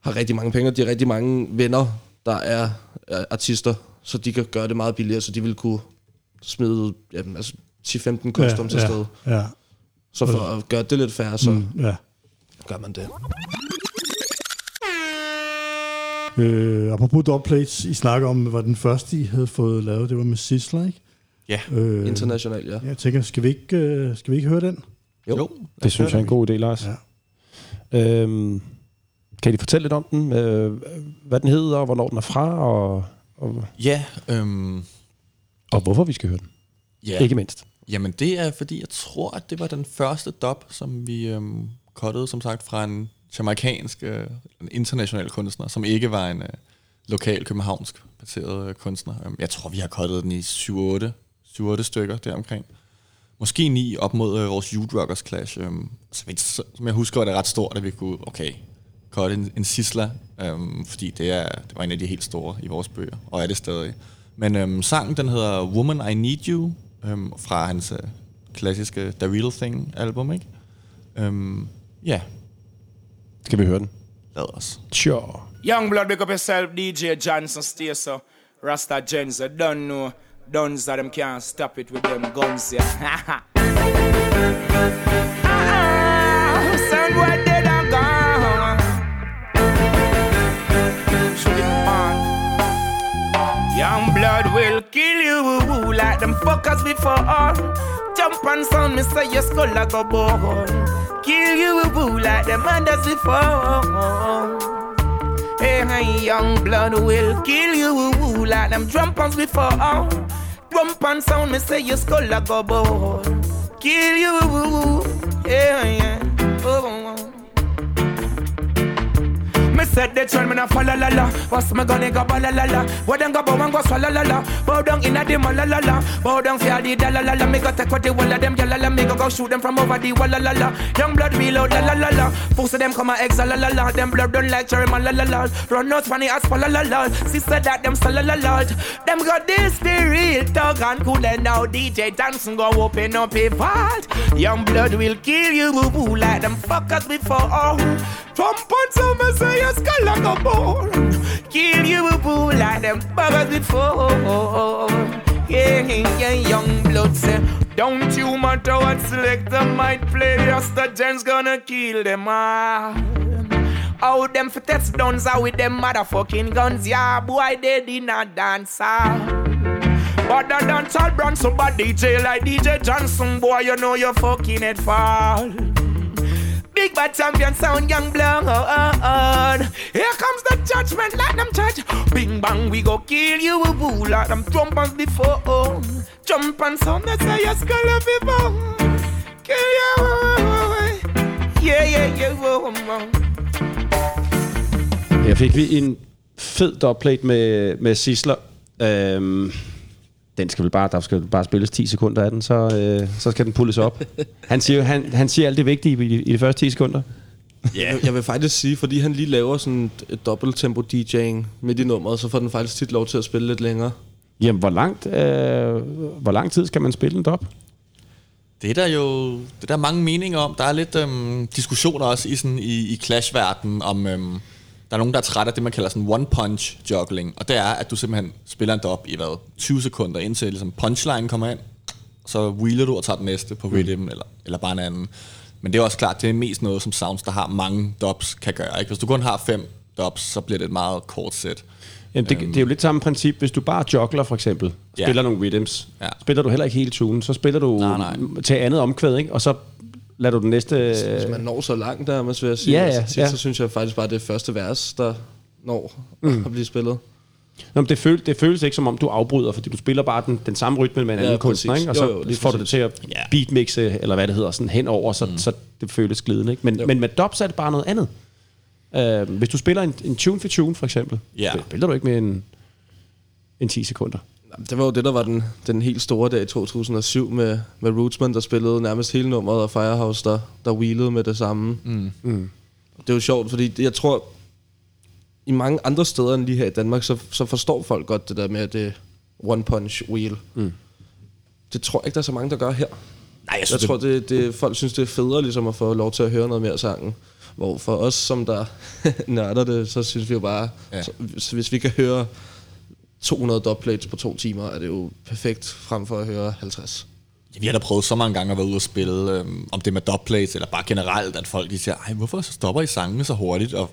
har rigtig mange penge, og de har rigtig mange venner, der er er artister, så de kan gøre det meget billigere, så de vil kunne smide jamen, altså 10-15 customs ja, ja, afsted. ja, Så for at gøre det lidt færre, så mm, ja. gør man det. Øh, apropos dubplates, I snakker om, hvad den første, I havde fået lavet, det var med Sizzler, ikke? Ja. Øh, Internationalt, ja. Jeg tænker, skal vi ikke, øh, skal vi ikke høre den? Jo. jo Det synes jeg er en god idé, Lars. Ja. Øhm, kan I fortælle lidt om den? Øh, hvad den hedder, og hvornår den er fra, og, og, Ja, øhm, og hvorfor vi skal høre den? ja. Ikke mindst. Jamen det er fordi, jeg tror, at det var den første dub, som vi øhm, cuttede, som sagt, fra en jamaikansk, øh, en international kunstner, som ikke var en, øh, lokal københavnsk baseret øh, kunstner. Øhm, Jeg tror, vi har kottet den i 7-8, 7-8 stykker deromkring. Måske 9 op mod øh, vores Youth Rockers Clash. Øhm, så så- som jeg husker, var det ret stort, at vi kunne, okay, kotte en, en Sisla, øhm, fordi det, er, det var en af de helt store i vores bøger, og er det stadig. Men øhm, sangen, den hedder Woman I Need You, øhm, fra hans øh, klassiske The Real Thing album, ikke? Øhm, ja, Skal vi høre den? lad os. Sure. Young blood, big up yourself, DJ Johnson, stay so. Rasta Gens, I don't know. Duns that them can't stop it with them guns, yeah. Ah, Son, where they done gone? Shoot it on. Young blood will kill you like them fuckers before. Jump on sound, me say your skull like a bone. Kill you like them others before. Hey, young blood will kill you like them drumpers before. Rump and sound, me say your skull like a bone. Kill you, hey, yeah. Oh, oh, oh. Me said they tell me na fall la la What's me gonna go ba la la la What them go bow and go swallow la la Bow down inna the mall la la la Bow down for the da la la la Me go take out the wall of them gyal la Me go go shoot them from over the wall la la la Young blood reload la la la la Pussy them come a exile la la la Them blood done like cherry man la la la Run out funny as for la la la Sister that them so la la la Them got this the real talk and cool and now DJ dancing go open up a vault Young blood will kill you boo boo like them fuckers before Trump on some say your skull like a bone Kill you boo like them buggers before Yeah, yeah, young blood say Don't you matter what selector might play Just the gents gonna kill them all how them for test are with them motherfucking guns, yeah, boy, they did not dance. ah. But the dance all brand so bad DJ like DJ Johnson, boy, you know you're fucking it fall. Big bad champion sound, young blood. Oh, oh, oh. Here comes the judgment, let them judge. Bing bang, we go kill you, woo like them trumpers before. Jump on sound, that's how you skull of people. Kill you, yeah, yeah, yeah, whoa, whoa. Her fik vi en fed dubplate med, med Sisler. Øhm, den skal vel bare, der skal bare spilles 10 sekunder af den, så, øh, så skal den pulles op. Han siger, han, han siger alt det vigtige i, de- i de første 10 sekunder. Jeg, jeg vil faktisk sige, fordi han lige laver sådan et, dobbelt tempo DJ'ing midt i nummeret, så får den faktisk tit lov til at spille lidt længere. Jamen, hvor, langt, øh, hvor lang tid skal man spille en dub? Det er der jo det er der mange meninger om. Der er lidt øhm, diskussioner også i, sådan, i, i Clash-verdenen om... Øhm, der er nogen, der er træt af det, man kalder sådan one-punch juggling. Og det er, at du simpelthen spiller en dub i hvad, 20 sekunder, indtil ligesom punchline kommer ind. Så wheeler du og tager den næste på rhythm, eller, eller bare en anden. Men det er også klart, det er mest noget, som sounds, der har mange dubs, kan gøre. Ikke? Hvis du kun har fem dubs, så bliver det et meget kort sæt. Jamen, det, det er jo lidt samme princip. Hvis du bare juggler, for eksempel, Ja. spiller nogle rhythms, Ja. spiller du heller ikke hele tunen, så spiller du Nej, nej. til andet omkvæd, ikke? og så lader du den næste... Hvis man når så langt der, man vil sige. Ja, ja, altså, tit, ja. så synes jeg faktisk bare, det er første vers, der når mm. at blive spillet. Nå, men det, føl, det føles ikke som om, du afbryder, fordi du spiller bare den, den samme rytme med en Ja, anden kunstner, præcis. ikke? og Jo, så jo, lige får du det præcis. til at beatmixe, eller hvad det hedder, sådan henover, så, mm. så det føles glidende. Ikke? Men, men med dubs er det bare noget andet. Uh, hvis du spiller en, en tune for tune, for eksempel, Ja. spiller du ikke med en, en 10 sekunder. Det var jo det, der var den, den helt store dag i 2007 med, med Rootsman, der spillede nærmest hele nummeret, og Firehouse, der, der wheelede med det samme. Mm. Mm. Det er jo sjovt, fordi jeg tror, i mange andre steder end lige her i Danmark, så, så forstår folk godt det der med, at det er one punch wheel. Mm. Det tror jeg ikke, der er så mange, der gør her. Nej, jeg Jeg tror, det, det, folk synes, det er federe ligesom at få lov til at høre noget mere af sangen. Hvor for os, som der nørder det, så synes vi jo bare, Ja. ja. så, hvis- hvis vi kan høre 200 dubplates på to timer, er det jo perfekt frem for at høre 50. Ja, vi har da prøvet så mange gange at være ude og spille, øhm, om det er med dubplates, eller bare generelt, at folk de siger, ej, hvorfor så stopper I sangene så hurtigt? Og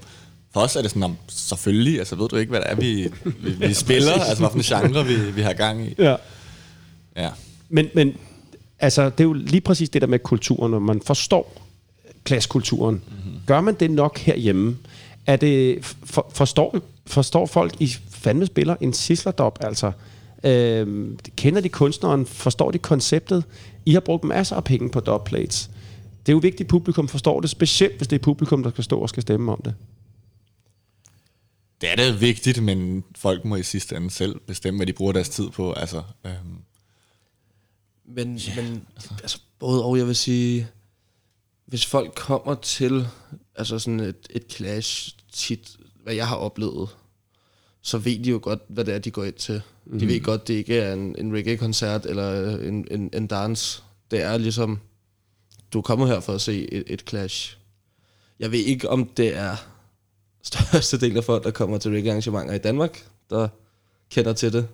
for os er det sådan, om, selvfølgelig, altså ved du ikke, hvad det er, vi, vi, vi spiller, altså hvilken genre vi, vi har gang i. Ja. Ja. Men, men altså, det er jo lige præcis det der med kulturen, når man forstår klassekulturen. Mm-hmm. Gør man det nok herhjemme? Er det, for, forstår, forstår folk, I fandme spiller en sislerdop, altså? Øhm, kender de kunstneren? Forstår de konceptet? I har brugt masser af penge på dubplates. Det er jo vigtigt, at publikum forstår det, specielt hvis det er publikum, der skal stå og skal stemme om det. det er da vigtigt, men folk må i sidste ende selv bestemme, hvad de bruger deres tid på. Altså, øhm, Men, yeah. men altså, både og, jeg vil sige, hvis folk kommer til altså sådan et, et clash tit, hvad jeg har oplevet, så ved de jo godt, hvad det er, de går ind til. Mm. De ved godt, det ikke er en, en reggae-koncert eller en, en, en dans. Det er ligesom, du kommer her for at se et, et clash. Jeg ved ikke, om det er største del af folk, der kommer til reggae-arrangementer i Danmark, der kender til det.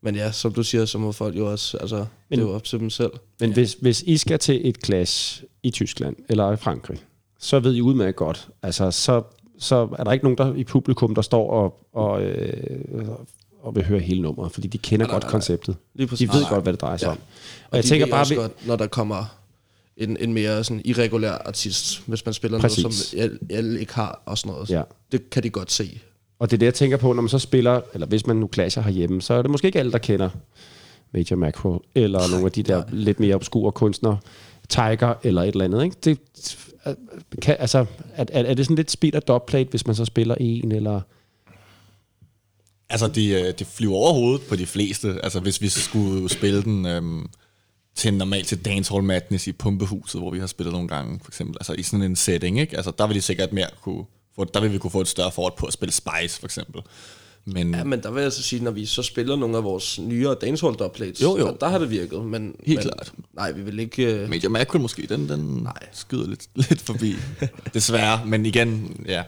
Men ja, som du siger, så må folk jo også, altså, Men, det er jo op til dem selv. Men hvis, hvis I skal til et clash i Tyskland eller i Frankrig, så ved I udmærket godt, altså så, så er der ikke nogen der i publikum, der står og, og, øh, og vil høre hele nummeret, fordi de kender Nej, nej, godt nej, nej. konceptet. Lige De ved godt, hvad det drejer sig Ja. om. Og, Og jeg de tænker ved bare, vi, godt, når der kommer en, en mere sådan irregulær artist, hvis man spiller Præcis. noget, som alle, alle ikke har og sådan noget. Ja. Det kan de godt se. og det er det, jeg tænker på, når man så spiller, eller hvis man nu clasher herhjemme, så er det måske ikke alle, der kender Major Macro, eller nogle af de der lidt mere obskure kunstnere, Tiger eller et eller andet. Ikke? Det, kan, altså, er, er, er det sådan lidt speed og dubplate, hvis man så spiller en, eller... Altså, det øh, de flyver over hovedet på de fleste. Altså, hvis vi skulle spille den øhm, til normalt til Dancehall Madness i Pumpehuset, hvor vi har spillet nogle gange, for eksempel. Altså, i sådan en setting, ikke? Altså, der vil de sikkert mere kunne få, der vil vi kunne få et større forhold på at spille Spice, for eksempel. Men Ja, men der vil jeg så sige, når vi så spiller nogle af vores nyere dancehall dubplates, Jo, jo. Der, der har det virket. Men, Helt men, klart. Nej, vi vil ikke... Uh, Major Macro måske, den, den Nej. skyder lidt, lidt forbi. Desværre, men igen, ja.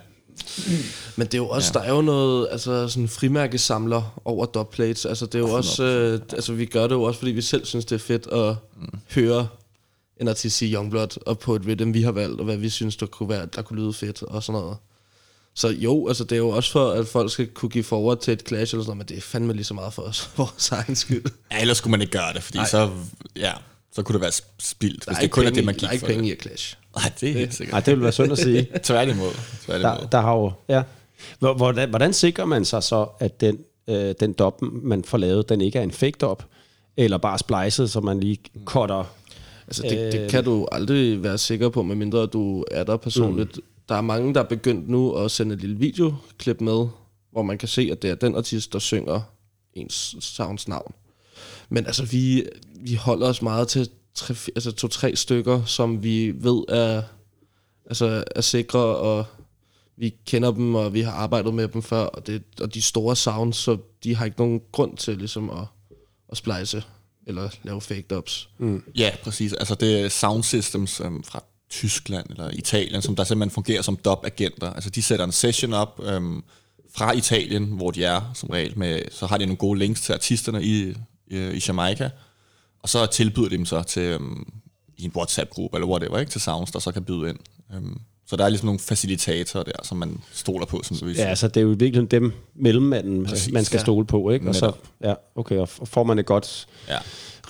Men det er jo også, ja. der er jo noget, altså sådan frimærkesamler over dubplates. Altså det er jo også, øh, altså vi gør det jo også, fordi vi selv synes, det er fedt at mm. høre en artist sige Youngblood, og på et rhythm, vi har valgt, og hvad vi synes, der kunne, være, der kunne lyde fedt, og sådan noget. Så jo, altså det er jo også for, at folk skal kunne give forward til et clash eller sådan noget, men det er fandme lige så meget for os, for vores egen skyld. ja. ellers skulle man ikke gøre det, fordi Nej. så, ja, så kunne det være spildt, Der hvis er det ikke kun er penge det, i- man Der gik er ikke for. penge i et clash. Nej, det er helt sikkert. Nej, det vil være synd at sige. Tværtimod. Tværtimod. Der, der har jo, ja. Hvor- Hvordan, hvordan sikrer man sig så, at den, øh, den dop, man får lavet, den ikke er en fake dop, eller bare splicet, så man lige cutter? Altså det, Øh. det kan du aldrig være sikker på, medmindre du er der personligt. Mm. Der er mange, der er begyndt nu at sende et lille videoklip med, hvor man kan se, at det er den artist, der synger ens sounds navn. Men altså, vi, vi holder os meget til tre, altså to-tre stykker, som vi ved er, altså, er sikre, og vi kender dem, og vi har arbejdet med dem før, og, det, og de store sounds, så de har ikke nogen grund til ligesom at, at splice eller lave fake dubs. Mm. Ja, præcis. Altså det er sound systems øhm, fra Tyskland eller Italien, som der simpelthen fungerer som dub-agenter. Altså de sætter en session op øhm, fra Italien, hvor de er som regel, med, så har de nogle gode links til artisterne i, i, i Jamaica, og så tilbyder de dem så til øhm, i en WhatsApp-gruppe eller whatever, ikke, til sounds, der så kan byde ind. Øhm, så der er ligesom nogle facilitatorer der, som man stoler på, som du vil Ja, sige. altså det er jo virkelig dem mellemmanden, Præcis, man skal ja. stole på, ikke? Og så, ja, okay, og får man et godt Ja.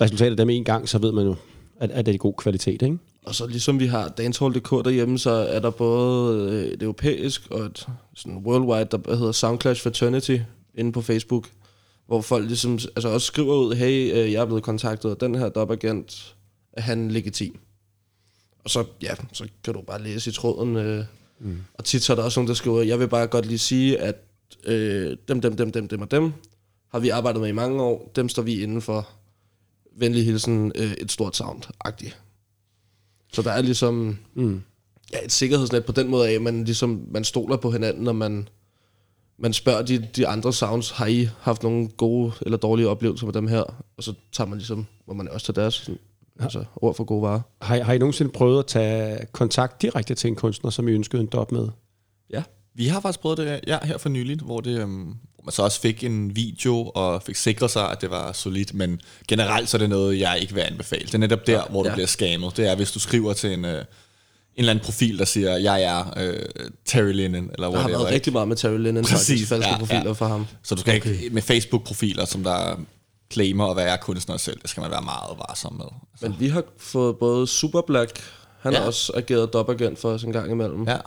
resultat af dem en gang, så ved man jo, at, at det er god kvalitet, ikke? Og så ligesom vi har Dancehall.dk derhjemme, så er der både øh, et europæisk og et sådan worldwide, der hedder Soundclash Fraternity inde på Facebook, hvor folk ligesom altså også skriver ud, hey, øh, jeg er blevet kontaktet af den her dopagent, er han legitim? Og så, ja, så kan du bare læse i tråden. Øh, mm. Og tit så er der også nogen, der skriver, jeg vil bare godt lige sige, at øh, dem, dem, dem, dem, dem og dem har vi arbejdet med i mange år, dem står vi inden for. Venlig hilsen, øh, et stort sound-agtigt. Så der er ligesom Mm. ja, et sikkerhedsnet på den måde af, at man, ligesom, man stoler på hinanden, når man, man spørger de, de andre sounds, har I haft nogle gode eller dårlige oplevelser med dem her? Og så tager man ligesom, hvor man også tager deres sådan, altså, ord for gode varer. Har, I- har I nogensinde prøvet at tage kontakt direkte til en kunstner, som I ønskede en dop med? Ja. Vi har faktisk prøvet det ja, her for nylig, hvor, det, øhm, hvor man så også fik en video og fik sikret sig, at det var solidt, men generelt så er det noget, jeg ikke vil anbefale. Det er netop der, ja, hvor du ja. bliver scammet. Det er, hvis du skriver til en, øh, en eller anden profil, der siger, jeg er øh, Terry Lennon, eller Der har været rigtig meget med Terry Lennon, Præcis, faktisk, falske ja, profiler ja. for ham. Så du skal okay. ikke med Facebook-profiler, som der claimer at være kunstner selv, det skal man være meget varsom med. Altså, Men vi har fået både Super Black, han ja. Har også ageret dopagent for os en gang imellem. ja,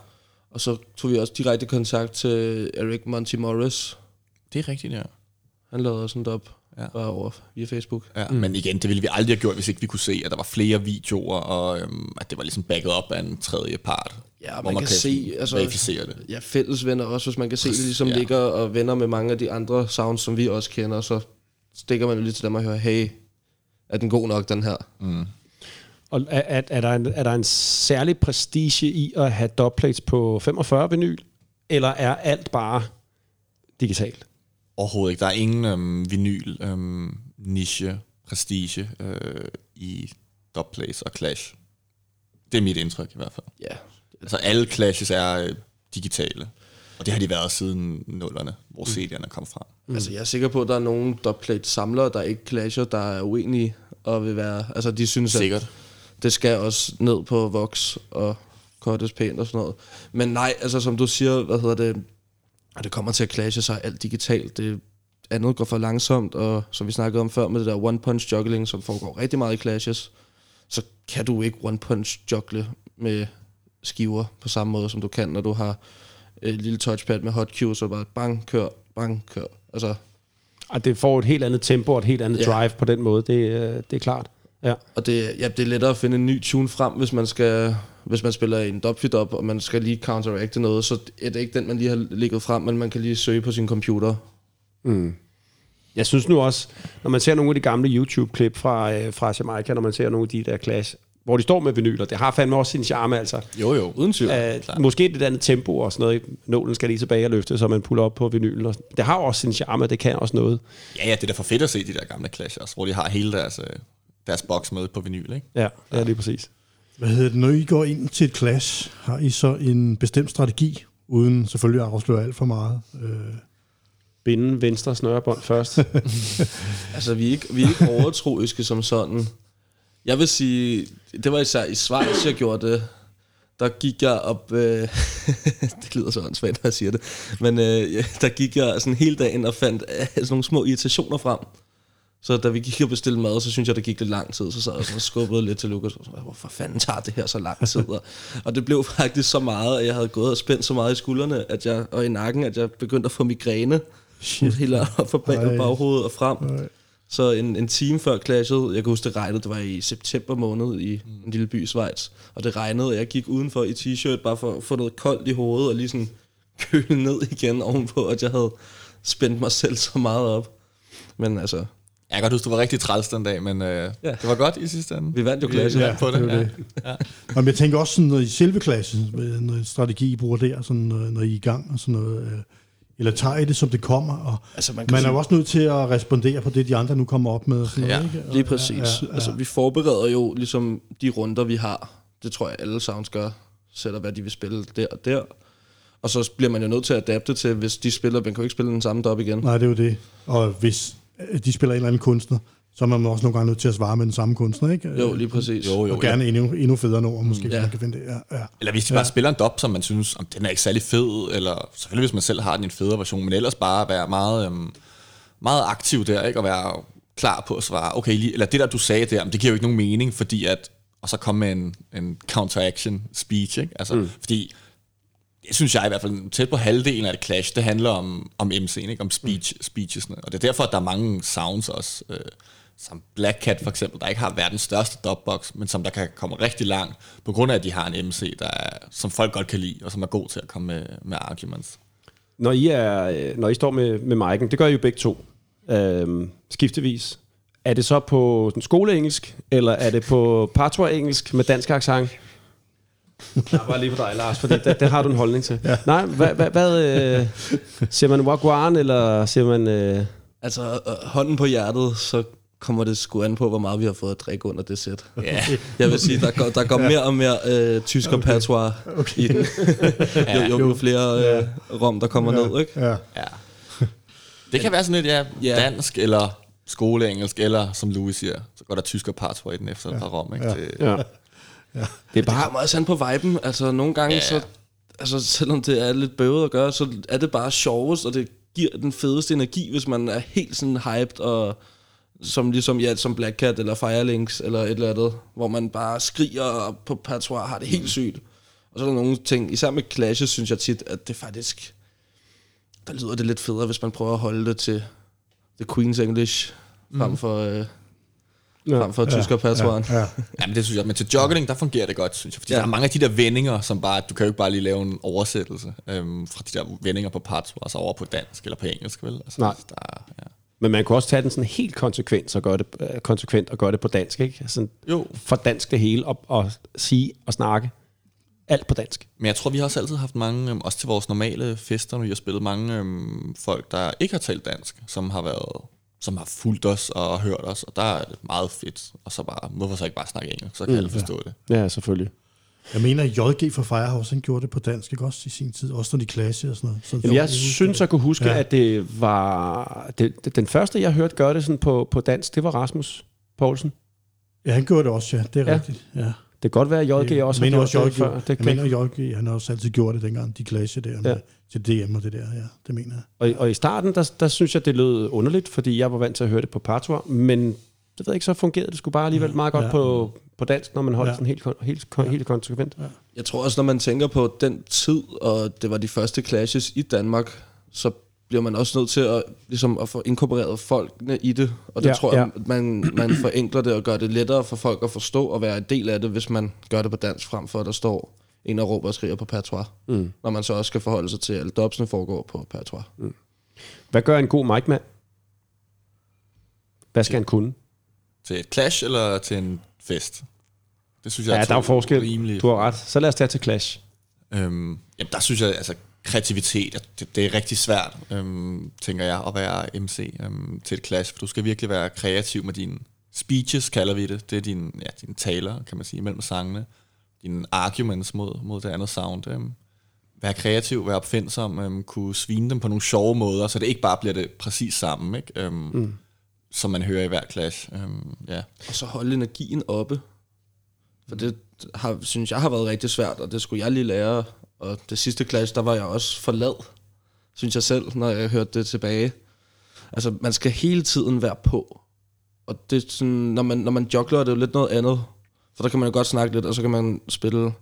Og så tog vi også direkte kontakt til Eric Monty Morris. Det er rigtigt, ja. Han lavede også en dub Ja. bare over via Facebook. Ja, mm. Men igen, det ville vi aldrig have gjort, hvis ikke vi kunne se, at der var flere videoer, og øhm, at det var ligesom backet op af en tredje part. Ja, hvor man kan se, altså- verificere det. Ja, fælles venner også, hvis man kan se det ligesom Ja. ligger og venner med mange af de andre sounds, som vi også kender, så stikker man jo lige til dem og hører, hey, er den god nok, den her? Og er, er, er, der en, er der en særlig prestige i at have dubplates på 45 vinyl? Eller er alt bare digitalt? Overhovedet ikke. Der er ingen øhm, vinyl, øhm, niche, prestige øh, i dubplays og clash. Det er mit indtryk i hvert fald. Ja, Altså alle clashes er øh, digitale. Og det har de været siden nullerne, hvor CD'erne kom frem. mm. altså jeg er sikker på, at der er nogle dubplate samlere, der ikke clasher, der er uenige og vil være, altså de synes, Sikkert. at det skal også ned på Vox og cuttes pænt og sådan noget. Men nej, altså som du siger, hvad hedder det, og det kommer til at clashe sig alt digitalt. Det andet går for langsomt, og som vi snakkede om før med det der one-punch juggling, som foregår rigtig meget i clashes, så kan du ikke one-punch juggle med skiver på samme måde, som du kan, når du har et lille touchpad med hot cues, så bare bang, kør, bang, kør. Altså, Og det får et helt andet tempo og et helt andet Ja. drive på den måde, det, øh, det er klart. Ja. Og det, ja, det er lettere at finde en ny tune frem, hvis man skal hvis man spiller en dubfit op, og man skal lige counteracte noget, så er det ikke den, man lige har ligget frem, men man kan lige søge på sin computer. Jeg synes nu også, når man ser nogle af de gamle YouTube-klip fra, øh, fra Jamaica, når man ser nogle af de der clash, hvor de står med vinyler, det har fandme også sin charme, altså. Jo, jo. Uden tvivl. Uh, måske et andet tempo og sådan noget. Nålen skal lige tilbage og løfte, så man puller op på vinylen. Og det har også sin charme, det kan også noget. Ja, ja, det er da for fedt at se de der gamle clash også, hvor de har hele deres, øh, deres boks med på vinyl, ikke? Ja, det er lige præcis. Hvad hedder det, når I går ind til et clash, har I så en bestemt strategi, uden selvfølgelig at afsløre alt for meget? Øh, Binde venstre snørebånd først. Altså, vi er ikke, vi er ikke overtroiske som sådan. Jeg vil sige, det var især i Schweiz, jeg gjorde det. Der gik jeg op... Øh, det lyder så åndssvagt, når jeg siger det. Men øh, der gik jeg sådan hele dagen og fandt øh, sådan nogle små irritationer frem. Så da vi gik og bestilte mad, så synes jeg, det gik lidt lang tid. Så sad jeg sådan og skubbede lidt til Lukas. Og så, hvorfor fanden tager det her så lang tid? Og, det blev faktisk så meget, at jeg havde gået og spændt så meget i skuldrene at jeg, og i nakken, at jeg begyndte at få migræne. Shit. Hele op for bag og Ej. baghovedet og frem. Så en, en time før clashet, jeg kan huske, det regnede, det var i september måned i en lille by i Schweiz, og det regnede, og jeg gik udenfor i t-shirt, bare for at få noget koldt i hovedet, og lige sådan køle ned igen ovenpå, at jeg havde spændt mig selv så meget op. Men altså, Jeg kan godt huske, du var rigtig træls den dag, men øh, ja. det var godt i sidste ende. vi vandt jo clashet. vandt på det. det er ja. det. Og jeg tænker også sådan noget i selve klassen, noget strategi I bruger der, sådan, når, når I er i gang og sådan noget. øh, Eller tager I det, som det kommer? Og Altså, man man er sige- jo også nødt til at respondere på det, de andre nu kommer op med. Og sådan Ja, noget, ikke? Og- Lige præcis. Ja, Ja, ja, ja. Altså, vi forbereder jo ligesom de runder, vi har. Det tror jeg, alle sounds gør. Sætter, hvad de vil spille der og der. Og så bliver man jo nødt til at adapte til, hvis de spiller, man kan jo ikke spille den samme dub igen. Nej, det er jo det. Og hvis øh, de spiller en eller anden kunstner, så er man også nogle gange nødt til at svare med den samme kunstner, ikke? Jo, lige præcis. Jo, jo. Og gerne endnu, endnu federe nummer, måske, ja. Ja. man kan finde det. Ja, ja. Eller hvis de bare spiller en dub, som man synes, om den er ikke særlig fed, eller selvfølgelig hvis man selv har den i en federe version, men ellers bare være meget, øhm, meget aktiv der, ikke? og være klar på at svare, okay, lige, eller det der du sagde der, det giver jo ikke nogen mening, fordi at, og så komme med en, en counteraction speech, ikke? Altså, mm. fordi det synes jeg i hvert fald, tæt på halvdelen af det clash, det handler om, om MC'en, ikke? om speech, speechesne. Og det er derfor, at der er mange sounds også, øh, som Black Cat for eksempel, der ikke har verdens største dubbox, men som der kan komme rigtig langt, på grund af, at de har en MC, der er, som folk godt kan lide, og som er god til at komme med, med arguments. Når I, er, øh, når I står med, med mic'en, det gør I jo begge to, øhm, skiftevis. Er det så på sådan skoleengelsk, eller er det på patois-engelsk med dansk accent? Jeg bare lige på dig, Lars, fordi det, det har du en holdning til. Ja. Nej, hvad, hvad, hvad øh, siger man wagwan, eller siger man... Øh, Altså, øh, hånden på hjertet, så kommer det sgu an på, hvor meget vi har fået at drikke under det sæt. Ja. Jeg vil sige, der går, der går mere og mere øh, tysk og patois okay. i den. jo, jo, jo flere øh, rom, der kommer ned, ikke? Ja. ja. Det kan være sådan lidt, ja, Ja. dansk, eller skoleengelsk, eller som Louis siger, så går der tysk og patois i den efter et par rom, ikke? Ja. Det, ja. Det er Det bare... kommer også an på viben. Altså, nogle gange, Ja. så, altså, selvom det er lidt bøvet at gøre, så er det bare sjovest, og det giver den fedeste energi, hvis man er helt sådan hyped, og som ligesom ja, som Black Cat eller Firelinks eller et eller andet, hvor man bare skriger og på patois, har det helt sygt. Og så er der nogle ting, især med clashes, synes jeg tit, at det faktisk, der lyder det lidt federe, hvis man prøver at holde det til The Queen's English, frem for, øh, Ja. frem for ja, tysker patoisen. Ja, ja. Jamen det synes jeg, men til jogging, der fungerer det godt, synes jeg. Fordi Ja. ja. der er mange af de der vendinger, som bare, du kan jo ikke bare lige lave en oversættelse øhm, fra de der vendinger på parts, altså over på dansk eller på engelsk, vel? Altså, Nej. Der, er- ja. Men man kunne også tage den sådan helt konsekvent og gøre det, øh, konsekvent og gøre det på dansk, ikke? Sådan Jo, for dansk det hele og, og sige og snakke alt på dansk. men jeg tror, vi har også altid haft mange, øhm, også til vores normale fester, når vi har spillet mange øhm, folk, der ikke har talt dansk, som har været som har fulgt os og hørt os, og der er det meget fedt. Og så bare, hvorfor så ikke bare snakke engelsk, så kan mm, alle forstå det. Ja, selvfølgelig. Jeg mener, at JG fra Firehouse, han gjorde det på dansk, ikke også i sin tid? Også når de klasse og sådan noget. Så Jamen, jeg synes, jeg kunne huske, ja. Ja. at det var... Det, det, den første, jeg hørte gøre det sådan på, på dansk, det var Rasmus Poulsen. Ja, han gjorde det også, ja. Det er Ja. ja. rigtigt. Ja. Det kan godt være, at JG Jeg også har mener gjort også, det før. Det jeg kan, mener, JG, han har også altid gjort det dengang, de klasse der med, Ja. til DM og det der. Ja, det mener jeg. og, og i starten, der, der synes jeg, det lød underligt, fordi jeg var vant til at høre det på partour, men det ved jeg ikke, så fungerede det skulle bare alligevel meget godt Ja. på, på dansk, når man holdt Ja. sådan helt, helt, kon- helt konsekvent. Jeg tror også, når man tænker på den tid, og det var de første clashes i Danmark, så bliver man også nødt til at, ligesom at få inkorporeret folkene i det. Og det Ja, tror jeg, ja. man, man forenkler det og gør det lettere for folk at forstå og være en del af det, hvis man gør det på dansk, frem for at der står en og råber og skriger på patois. Mm. Når man så også skal forholde sig til, at alle dobsene foregår på patois. Hvad gør en god mic-mand? Hvad skal han kunne? Til et clash eller til en fest? Det synes jeg Ja, er der er forskel. rimelige- Du har ret. Så lad os tage til Clash. Øhm, jamen, der synes jeg, altså kreativitet, at det, det er rigtig svært, øhm, tænker jeg, at være MC øhm, til et clash, for du skal virkelig være kreativ med dine speeches, kalder vi det. Det er dine, ja, dine taler, kan man sige, mellem sangene. Dine arguments mod, mod det andet sound. Øhm. Være kreativ, være opfindsom, øhm, kunne svine dem på nogle sjove måder, så det ikke bare bliver det præcis sammen, ikke? Øhm, mm. som man hører i hver clash. Øhm, ja. Og så holde energien oppe. For det har, synes jeg har været rigtig svært, og det skulle jeg lige lære. Og det sidste clash, der var jeg også for lad, synes jeg selv, når jeg hørte det tilbage. Altså, man skal hele tiden være på. Og det er sådan, når man, når man jogler, er det jo lidt noget andet. For der kan man jo godt snakke lidt, og så kan man spille.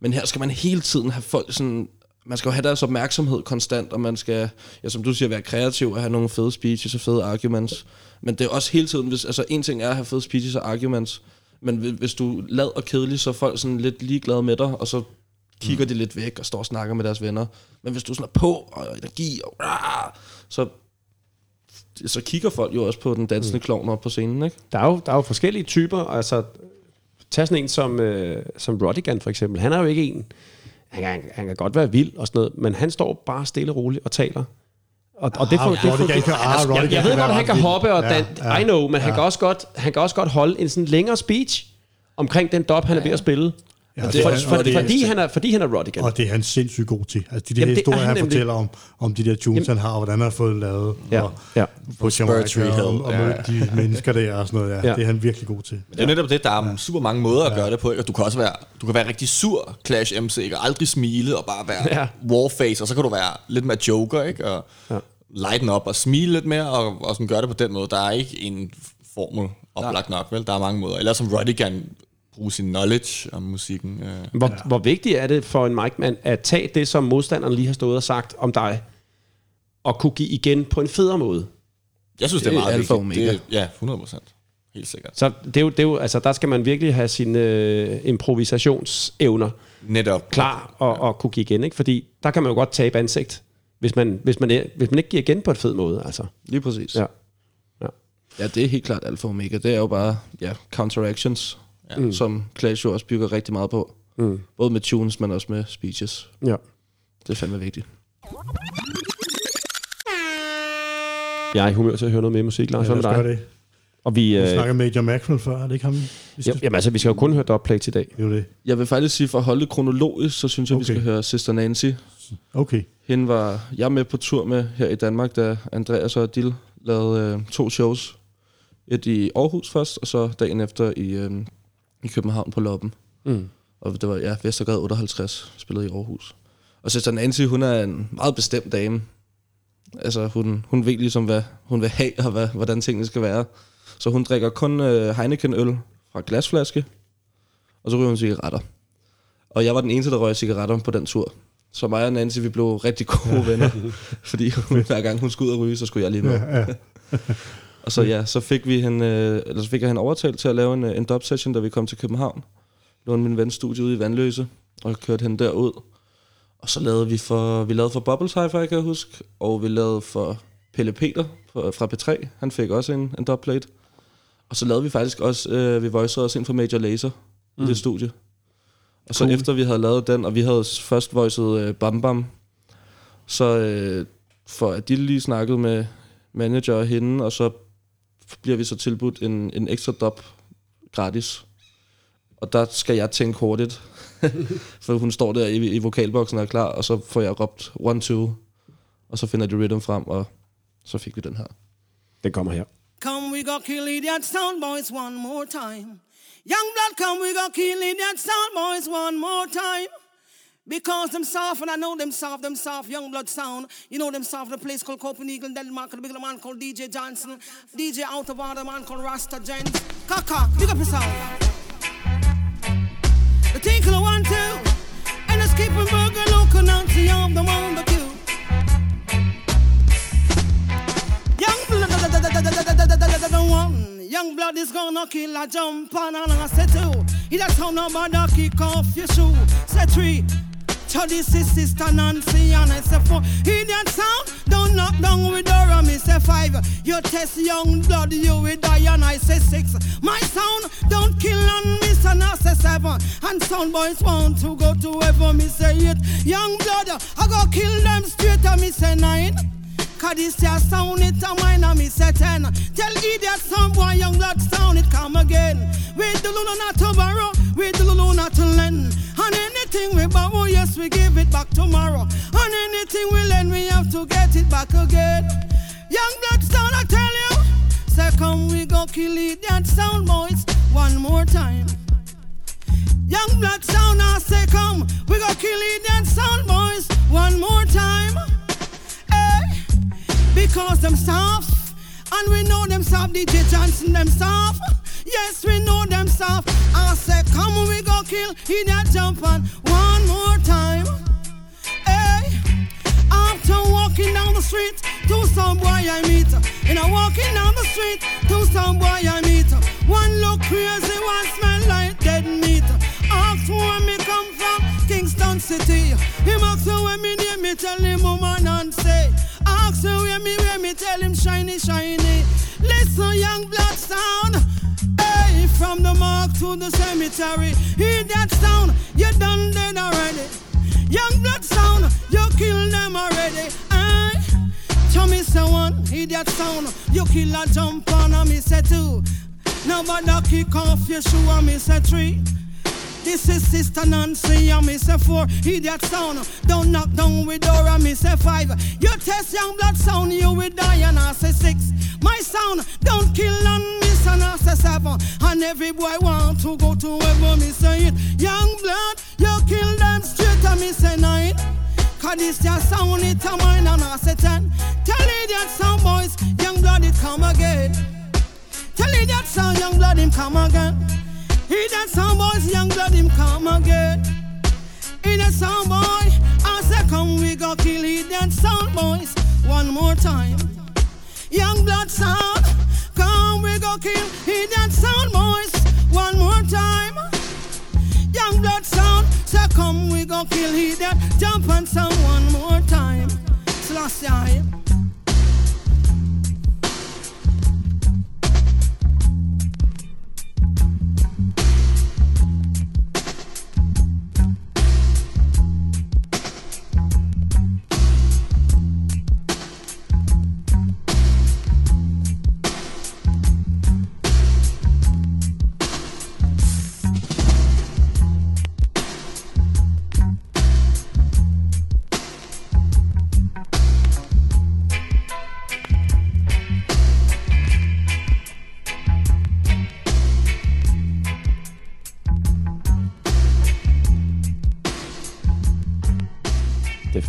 Men her skal man hele tiden have folk sådan... Man skal jo have deres opmærksomhed konstant, og man skal, ja, som du siger, være kreativ og have nogle fede speeches og fede arguments. Men det er også hele tiden, hvis, altså en ting er at have fede speeches og arguments, men hvis- du lad og kedelig, så er folk sådan lidt ligeglade med dig, og så kigger mm. de lidt væk og står og snakker med deres venner. Men hvis du sådan er på og energi, og, rah, så, så kigger folk jo også på den dansende mm. klovn op på scenen, ikke? Der er jo, der er jo forskellige typer. Altså, tag sådan en som, øh, som Rodigan for eksempel. Han er jo ikke en... Han kan, han kan godt være vild og sådan noget, men han står bare stille og roligt og taler. Og, og det får, Ah, det får, kan- ah, jeg, Rodigan jeg ved godt, være han kan hoppe og dan, Ja, I know, men han, ja. kan også godt, han kan også godt holde en sådan længere speech omkring den dop, han er ved at spille. Ja, For, det, for, for, og det, fordi, han er, fordi han er Rodigan. og det er han sindssygt god til. Altså de der Jamen, det er historier, han han, nemlig. fortæller om, om de der tunes, han har, og hvordan han har fået lavet. Ja, og, ja. på Jamaica, Spiritual og, Hill, og ja, møde de mennesker der og sådan noget. Ja, Ja. ja. Det er han virkelig god til. Det er netop det, der er super mange måder at gøre det på, ikke? og du kan også være, du kan være rigtig sur Clash MC, ikke? og aldrig smile og bare være Ja. ja. warface, og så kan du være lidt mere joker, ikke? og Ja. ja. lighten op og smile lidt mere, og, og sådan gøre det på den måde. Der er ikke en formel oplagt nok, vel? Der er mange måder. Eller som Rodigan bruge sin knowledge om musikken. Øh. Hvor, ja. hvor vigtigt er det for en mic-mand at tage det, som modstanderen lige har stået og sagt om dig, og kunne give igen på en federe måde? Jeg synes, det, Det er meget alfa vigtigt. omega. Det, ja, 100 procent. Helt sikkert. Så det er jo, det er jo, altså, der skal man virkelig have sine øh, improvisationsevner Netop. klar og, og kunne give igen, ikke? Fordi der kan man jo godt tabe ansigt, hvis man, hvis man, er- hvis man ikke giver igen på et fed måde. Altså. Lige præcis. Ja. Ja. ja, det er helt klart alfa og omega. Det er jo bare ja, counteractions, ja. Mm. som Clash jo også bygger rigtig meget på. Mm. Både med tunes, men også med speeches. Ja. Det er fandme vigtigt. Jeg er i humør til at høre noget mere musik, Lars. Ja, med os gøre dig? det. Og vi, Vi øh, snakker med Major Maxwell før, er det ikke ham? Vi skal, jamen, altså, vi skal jo kun høre dubplate i dag. det er jo det. Jeg vil faktisk sige, for at holde det kronologisk, så synes jeg, okay. vi skal høre Sister Nancy. Okay. Hende var jeg med på tur med her i Danmark, da Andreas og Adil lavede øh, to shows. Et i Aarhus først, og så dagen efter i, øh, i København på Loppen. Mm. Og det var, ja, Vestergade 58, spillede i Aarhus. Og Sister Nancy, hun er en meget bestemt dame. Altså, hun, hun ved ligesom, hvad hun vil have, og hvad, hvordan tingene skal være. Så hun drikker kun øh, Heineken-øl fra glasflaske, og så ryger hun cigaretter. Og jeg var den eneste, der røg cigaretter på den tur. Så mig og Nancy, vi blev rigtig gode venner. fordi hun, hver gang hun skulle ud og ryge, så skulle jeg lige med. Ja, ja. Og så ja, så fik, vi hende, øh, eller så fik jeg hende overtalt til at lave en, øh, en dub session, da vi kom til København. Lånede min vens studie ude i Vandløse, og kørte hende derud. Og så lavede vi for, vi lavede for Bubbles Hi-Fi, kan jeg huske, og vi lavede for Pelle Peter fra P3. Han fik også en, en dubplate. Og så lavede vi faktisk også, øh, vi voiceede os ind for Major Laser mm. i det studie. Og så cool. efter vi havde lavet den, og vi havde først voicet øh, Bam Bam, så øh, for at de lige snakkede med manager og hende, og så bliver vi så tilbudt en, en ekstra dub gratis. Og der skal jeg tænke hurtigt, for hun står der i, i vokalboksen og er klar, og så får jeg råbt one, two, og så finder de rhythm frem, og så fik vi den her. Den kommer her. Come, we go kill idiot sound boys one more time. Young blood, come, we go kill idiot sound boys one more time. Because them soft, and I know them soft, them soft, young blood sound. You know them soft, the place called Copenhagen, Denmark, the big man called DJ Johnson, DJ out of order, man called Rasta Jens. Kaka, big up yourself. The tinkle one, two, and the skipping burger, local Nancy on the on the queue. Young blood, one, young blood is gonna kill a jump and I said two. He that's how nobody kick off your shoe. Say three. So this is Sister Nancy and I say four. Idiot sound, don't knock down with door and me say five. You test young blood, you will die and I say six. My sound, don't kill and miss and I say seven. And sound boys want to go to heaven, me say eight. Young blood, I go kill them straight and me say nine. Cause this your sound, it a mine and me say ten. Tell idiot some boy, young blood sound, it come again. We do not to borrow, we do not to lend. And anything we borrow, yes, we give it back tomorrow. And anything we lend, we have to get it back again. Young blood sound, I tell you. Say, come, we go kill idiot sound boys one more time. Young blood sound, I say, come, we go kill idiot sound boys one more time. Hey, because them soft, and we know them soft, DJ Johnson, them soft. Yes, we know them soft. I say, come we go kill in that jump on one more time. Hey, after walking down the street to some boy I meet, and I walking down the street to some boy I meet. One look crazy, one smell like dead meat. Ask where me come from, Kingston City. Him ask where me name, me tell him woman and say. Ask where me, where me tell him shiny, shiny. Listen, young blood sound. Hey, from the mark to the cemetery. Hear that sound, you done dead already. Young blood sound, you kill them already. Hey, tell me say one, hear that sound, you kill a jump on, me say two. Nobody kick off your shoe, and me say three. This is Sister Nancy, and me say four. That sound, don't knock down with door, and me say five. You test young blood sound, you will die, and I say six. My sound, don't kill and miss, and I say seven. And every boy want to go to heaven, me say it. Young blood, you kill them straight, me say nine. Cause this just sound it a mine, and I say ten. Tell it that sound boys, young blood it come again. Tell it that sound, young blood him come again. He that sound boys, young blood him come again. He that sound boy, I say come we go kill he that sound boys one more time. Young blood sound, come we go kill he that sound boys one more time. Young blood sound, say come we go kill he that jump and sound one more time. Slash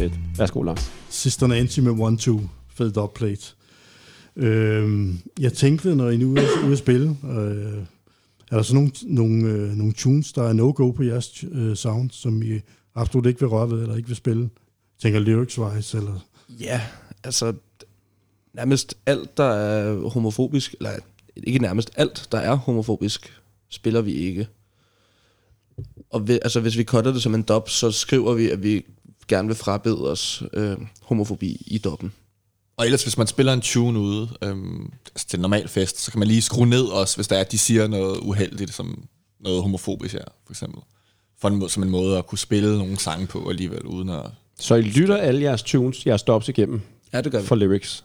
fedt. Værsgo, Lars. Sister Nancy med One Two, fed dubplate. Øhm, jeg tænkte, når I nu er ude at spille, øh, er der så nogle, nogle, øh, nogle tunes, der er no-go på jeres øh, sound, som I absolut ikke vil røre ved, eller ikke vil spille? Tænker lyrics-wise, eller... Ja, altså, nærmest alt, der er homofobisk, eller ikke nærmest alt, der er homofobisk, spiller vi ikke. Og vi, altså, hvis vi cutter det som en dub, så skriver vi, at vi gerne vil frabede os øh, homofobi i dubben. Og ellers, hvis man spiller en tune ude øhm, altså til en normal fest, så kan man lige skrue ned også, hvis der er, at de siger noget uheldigt, som noget homofobisk her, for eksempel. For en, må- som en måde at kunne spille nogle sange på alligevel, uden at... Så I lytter alle jeres tunes, jeres stops igennem Ja, det gør vi. for lyrics.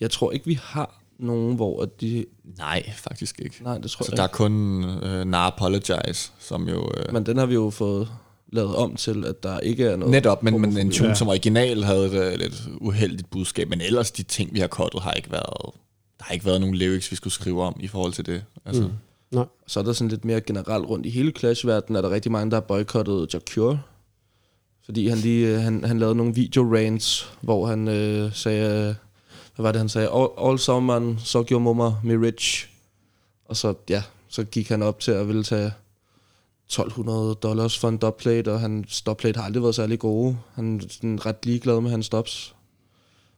Jeg tror ikke, vi har nogen, hvor at de... Nej, faktisk ikke. Nej, det tror Så jeg der er kun øh, Nah Apologize, som jo... Øh, Men den har vi jo fået lavet om til, at der ikke er noget... Netop, men, men en tune ja. som original havde et øh, lidt uheldigt budskab, men ellers de ting, vi har kottet, har ikke været... Der har ikke været nogen lyrics, vi skulle skrive om i forhold til det. Altså, mm. Så er der sådan lidt mere generelt rundt i hele Clash-verdenen, er der rigtig mange, der har boykottet Jacure. Fordi han lige øh, han, han lavede nogle video rants, hvor han øh, sagde, hvad var det han sagde, all, all someone, so your mama me rich. Og så, ja, så gik han op til at ville tage 1200 dollars for en dubplate, og hans dubplate har aldrig været særlig gode. Han er sådan ret ligeglad med hans stops.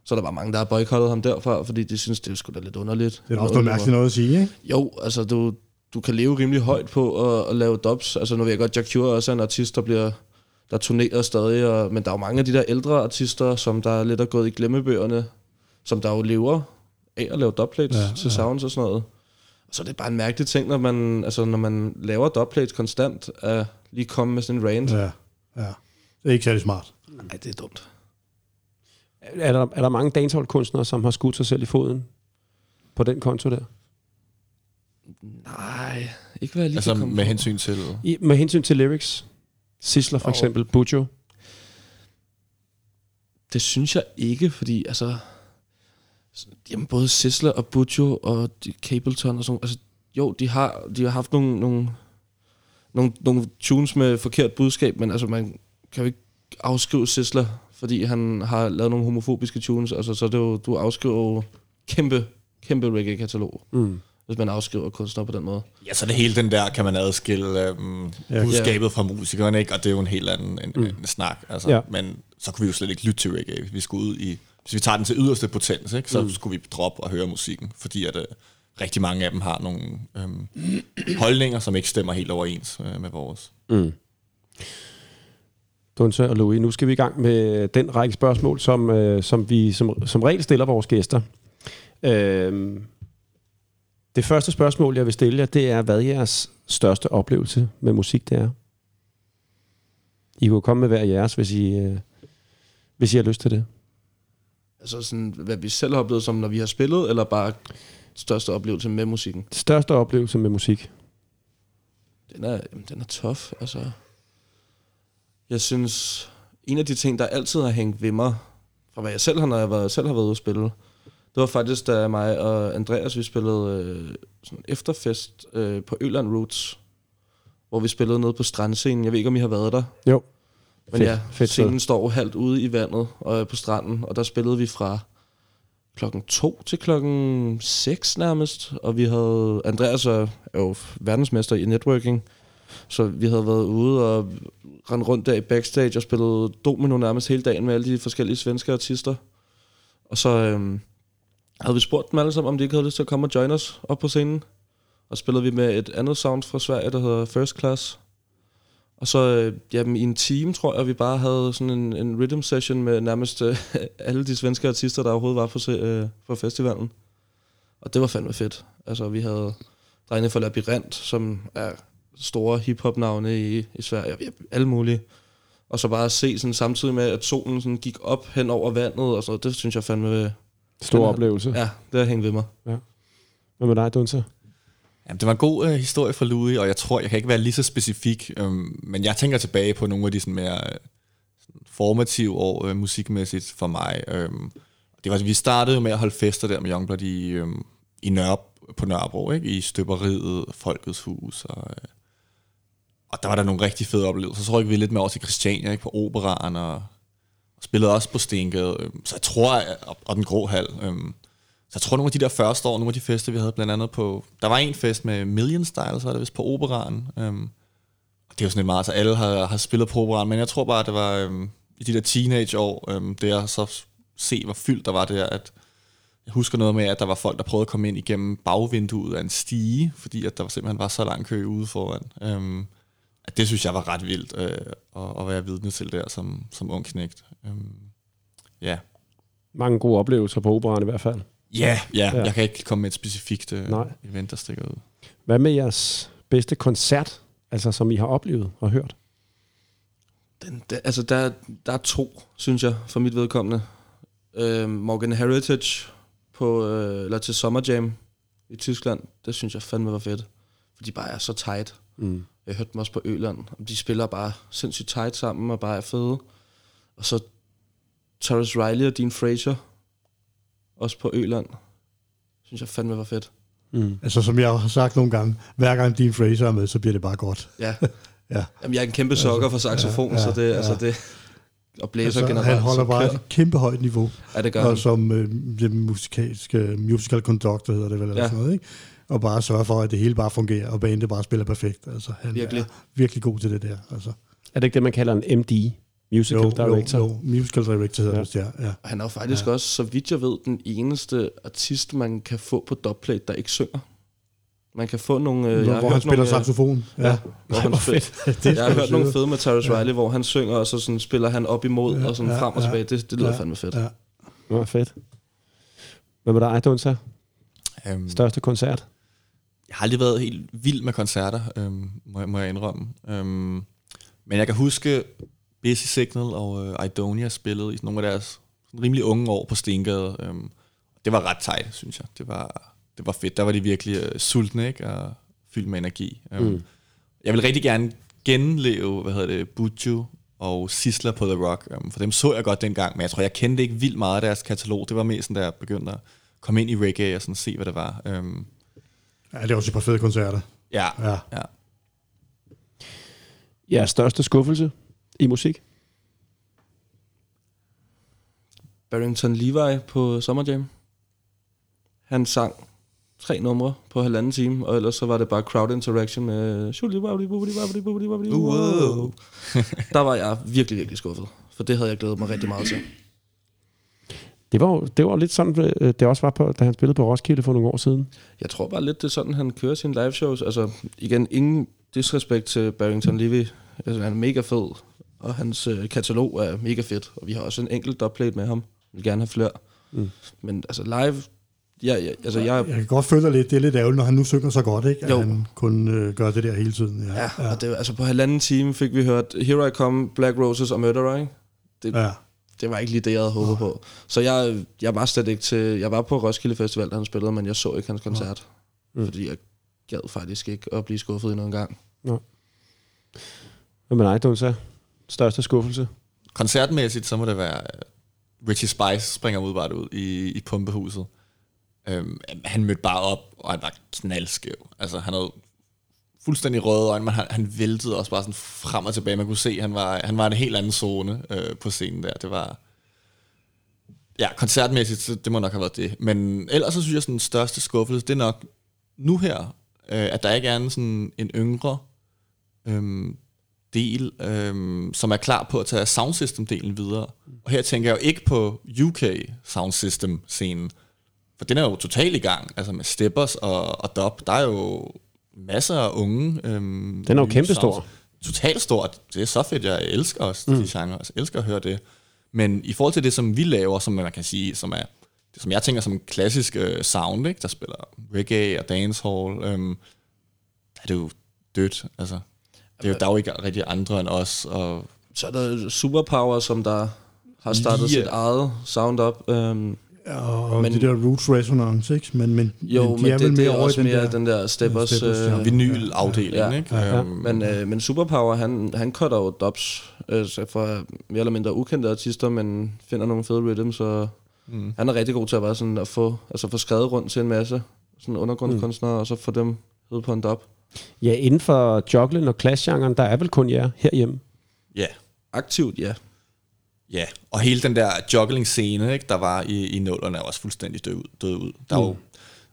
Så er der var mange, der har boykottet ham derfra, fordi de synes, det er sgu da lidt underligt. Det er også noget mærkeligt noget at sige, ikke? Jo, altså du, du kan leve rimelig højt på at, at lave dubs. Altså nu ved jeg godt, Jack Cure også er en artist, der bliver der turnerer stadig, og, men der er jo mange af de der ældre artister, som der er lidt er gået i glemmebøgerne, som der jo lever af at lave dubplates ja, til ja. sounds og sådan noget. Så det er bare en mærkelig ting, når man, altså, når man laver dubplates konstant, at lige komme med sådan en rant. Ja. Ja. Det er ikke særlig smart. Nej, det er dumt. Er der, er der mange dancehall-kunstnere, som har skudt sig selv i foden på den konto der? Nej, ikke hvad jeg lige altså kan komme med på. hensyn til... I, med hensyn til lyrics. Sisler for Og- eksempel, Bujo. Det synes jeg ikke, fordi altså... Jamen, både Sisler og Bujo og de- Capleton og sådan altså, jo, de har, de har haft nogle, nogle, nogle, nogle tunes med forkert budskab, men altså, man kan jo ikke afskrive Sisler, fordi han har lavet nogle homofobiske tunes. Altså, så er det jo, du afskriver jo kæmpe, kæmpe reggae-katalog, Mm. hvis man afskriver kunstnere på den måde. Ja, så det hele den der, kan man adskille øhm, Ja. budskabet fra musikerne, ikke? Og det er jo en helt anden en, mm. en snak. Altså, Ja. ja. Men så kunne vi jo slet ikke lytte til reggae, hvis vi skulle ud i... Hvis vi tager den til yderste potens, ikke? så mm. skulle vi droppe og høre musikken, fordi at, øh, rigtig mange af dem har nogle øhm, holdninger, som ikke stemmer helt overens øh, med vores. Mm. Dunse og Louis, nu skal vi i gang med den række spørgsmål, som, øh, som vi som, som regel stiller vores gæster. Øhm, det første spørgsmål, jeg vil stille jer, det er, hvad jeres største oplevelse med musik det er. I kunne komme med hver jeres, hvis I, øh, hvis I har lyst til det. Altså sådan, hvad vi selv har oplevet som, når vi har spillet, eller bare største oplevelse med musikken. Største oplevelse med musik. Den er, jamen, den er tough, altså. Jeg synes, en af de ting, der altid har hængt ved mig, fra hvad jeg selv har, når jeg var, selv har været ude at spille, det var faktisk, da mig og Andreas, vi spillede øh, sådan efterfest øh, på Øland Roots, hvor vi spillede nede på strandscenen. Jeg ved ikke, om I har været der. Jo. Men Fedt, ja, fedt scenen står halvt ude i vandet og på stranden, og der spillede vi fra klokken to til klokken 6 nærmest, og vi havde, Andreas er jo verdensmester i networking, så vi havde været ude og rendt rundt der i backstage og spillet domino nærmest hele dagen med alle de forskellige svenske artister. Og så øhm, havde vi spurgt dem alle sammen, om de ikke havde lyst til at komme og join os op på scenen. Og spillede vi med et andet sound fra Sverige, der hedder First Class. Og så øh, jamen, i en time, tror jeg, vi bare havde sådan en, en rhythm session med nærmest øh, alle de svenske artister, der overhovedet var på, se- øh, på festivalen. Og det var fandme fedt. Altså, vi havde drengene fra Labyrint, som er store hiphop-navne i, i Sverige, ja, alle mulige. Og så bare at se sådan, samtidig med, at solen sådan gik op hen over vandet, og så, det synes jeg fandme... Stor Den er- oplevelse. Ja, det har hængt ved mig. Hvad med dig, Dunse? Jamen, det var en god øh, historie for Louis, og jeg tror, jeg kan ikke være lige så specifik, øh, men jeg tænker tilbage på nogle af de sådan mere øh, formative år øh, musikmæssigt for mig. Øh, det var, vi startede jo med at holde fester der med Youngblood i, øh, i Nørre, på Nørrebro, ikke? i Støberiet, Folkets Hus, og, øh, og der var der nogle rigtig fede oplevelser. Så tror jeg, vi lidt med over til Christiania, ikke? på Operaren, og, og spillede også på Stengade. øh, så jeg tror, jeg, og, og Den Grå Hal. Øh, så jeg tror, nogle af de der første år, nogle af de fester, vi havde blandt andet på... Der var en fest med Million Style, så var det vist på Operaren. Øhm, det er jo sådan lidt meget, så alle har, har spillet på Operaren, men jeg tror bare, det var øhm, i de der teenageår, øhm, der så se, hvor fyldt der var der, at jeg husker noget med, at der var folk, der prøvede at komme ind igennem bagvinduet af en stige, fordi at der simpelthen var så lang kø ude foran. Øhm, at det synes jeg var ret vildt øh, at, at være vidne til der som, som ung knægt. Øhm, ja. Mange gode oplevelser på operan i hvert fald. Ja, ja, Ja. jeg kan ikke komme med et specifikt øh, Nej. event, der stikker ud. Hvad med jeres bedste koncert, altså som I har oplevet og hørt? Den, der, altså, der, der er to, synes jeg, for mit vedkommende. Øh, Morgan Heritage på, øh, eller til Summer Jam i Tyskland, det synes jeg fandme var fedt. For de bare er så tight. Mm. Jeg hørte dem også på Øland. De spiller bare sindssygt tight sammen og bare er fede. Og så Torres Riley og Dean Fraser, også på Øland, synes jeg fandme var fedt. Mm. Altså, som jeg har sagt nogle gange, hver gang din Fraser er med, så bliver det bare godt. Ja. Ja. Jamen, jeg er en kæmpe sokker for saxofon, ja, så det, ja. altså det, og blæser Altså, generelt. han holder bare kører- et kæmpe højt niveau. Ja, det gør og han. som øh, det musikalske, musical conductor hedder det vel, eller Ja. sådan noget, ikke? Og bare sørge for, at det hele bare fungerer, og bandet bare spiller perfekt. Altså, han Virkelig. er virkelig god til det der. Altså. Er det ikke det, man kalder en MD? Musical Jo, Director? jo, jo, musical director hedder Ja. det, ja. ja. Og han er faktisk ja. også, så vidt jeg ved, den eneste artist, man kan få på dubplate, der ikke synger. Man kan få nogle... Øh, Hvor, har hvor hørt han spiller nogle, øh, saxofon. Ja. Ja, hvor han hvor spiller. fedt. det Jeg har hørt nogle fede. med Tyrus Riley, hvor han synger, og så sådan spiller han op imod, Ja, og sådan ja, frem og ja. tilbage. Det, det lyder Ja, fandme fedt. Ja. Nå, fedt. Hvad med dig, Dunsa? Øhm, Største koncert? Jeg har aldrig været helt vild med koncerter, øhm, må, jeg, må jeg indrømme. Øhm, men jeg kan huske Busy Signal og øh, Idonia spillede i nogle af deres sådan rimelig unge år på Stengade. Øhm, det var ret tight, synes jeg. Det var, det var fedt. Der var de virkelig øh, sultne ikke? og fyldt med energi. Øhm, Mm. Jeg vil rigtig gerne genleve, hvad hedder det, Buju og Sisla på The Rock. Um, for dem så jeg godt dengang, men jeg tror, jeg kendte ikke vildt meget af deres katalog. Det var mest sådan, da jeg begyndte at komme ind i reggae og sådan se, hvad det var. Um, ja, det er også et par fede koncerter. ja, Ja. ja. Jeres største skuffelse i musik? Barrington Levi på Summer Jam. Han sang tre numre på halvanden time, og ellers så var det bare crowd interaction med... Wow. Der var jeg virkelig, virkelig skuffet, for det havde jeg glædet mig rigtig meget til. Det var, jo- det var lidt sådan, øh, det også var, på, da han spillede på Roskilde for nogle år siden. Jeg tror bare lidt, det er sådan, han kører sine live shows. Altså, igen, ingen disrespekt til Barrington Levy. Altså, han er mega fed, og hans øh, katalog er mega fedt. Og vi har også en enkelt dubplate med ham. Vi vil gerne have flere. Mm. Men altså, live... Ja, ja, altså, jeg, Jeg kan godt føle dig lidt, det er lidt ærgerligt, når han nu synger så godt, ikke? At Jo. han kun øh, gør det der hele tiden. Ja, ja, og det, altså på halvanden time fik vi hørt Here I Come, Black Roses og Murderer, ikke? Det, ja. det var ikke lige det, jeg havde håbet på. Så jeg, jeg var slet ikke til... Jeg var på Roskilde Festival, da han spillede, men jeg så ikke hans koncert. Mm. Mm. Fordi jeg gad faktisk ikke at blive skuffet endnu en gang. Hvad med dig, Dunsa? Største skuffelse? Koncertmæssigt, så må det være øh, Richie Spice springer udbart ud i, i pumpehuset. Øhm, han mødte bare op, og han var knaldskæv. Altså, han havde fuldstændig røde øjne, men han, han væltede også bare sådan frem og tilbage. Man kunne se, at han var, han var en helt anden zone øh, på scenen der. Det var... Ja, koncertmæssigt, så det må nok have været det. Men ellers så synes jeg, sådan den største skuffelse, det er nok nu her, øh, at der ikke er en, sådan en yngre øhm, del, øhm, som er klar på at tage soundsystem-delen videre. Og her tænker jeg jo ikke på UK soundsystem-scenen, for den er jo totalt i gang, altså med steppers og, og dub. Der er jo masser af unge. Øhm, Den er jo kæmpestor. Totalt stort. Det er så fedt, jeg elsker også mm. de genre. Jeg elsker at høre det. Men i forhold til det, som vi laver, som man kan sige, som er det, som jeg tænker som en klassisk øh, sound, ikke? der spiller reggae og dancehall, øhm, der er det jo dødt. Altså, det er jo, der er jo ikke rigtig andre end os. Og, Så er der Superpower, som der har startet Lige- sit eget sound up. Um, Og Men- men, det der Roots Resonance, ikke? Men, men, jo, men men, de er vel det, det mere er over den mere der... den der Steppers. Steppers, ja. øh, vinylafdeling, Ja. ikke? Ja, ja. Øhm, Men, øh, men Superpower, han, han cutter jo dubs øh, for mere eller mindre ukendte artister, men finder nogle fede rhythms, og mm. han er rigtig god til at, være sådan at få, altså få skrevet rundt til en masse sådan undergrundskunstnere, mm. og så få dem ud på en dub. Ja, inden for juggling og clash-genren, der er vel kun jer herhjemme. Ja, Aktivt, ja. ja. Og hele den der juggling-scene, ikke, der var i, i nullerne, er også fuldstændig død, død ud. Der er jo,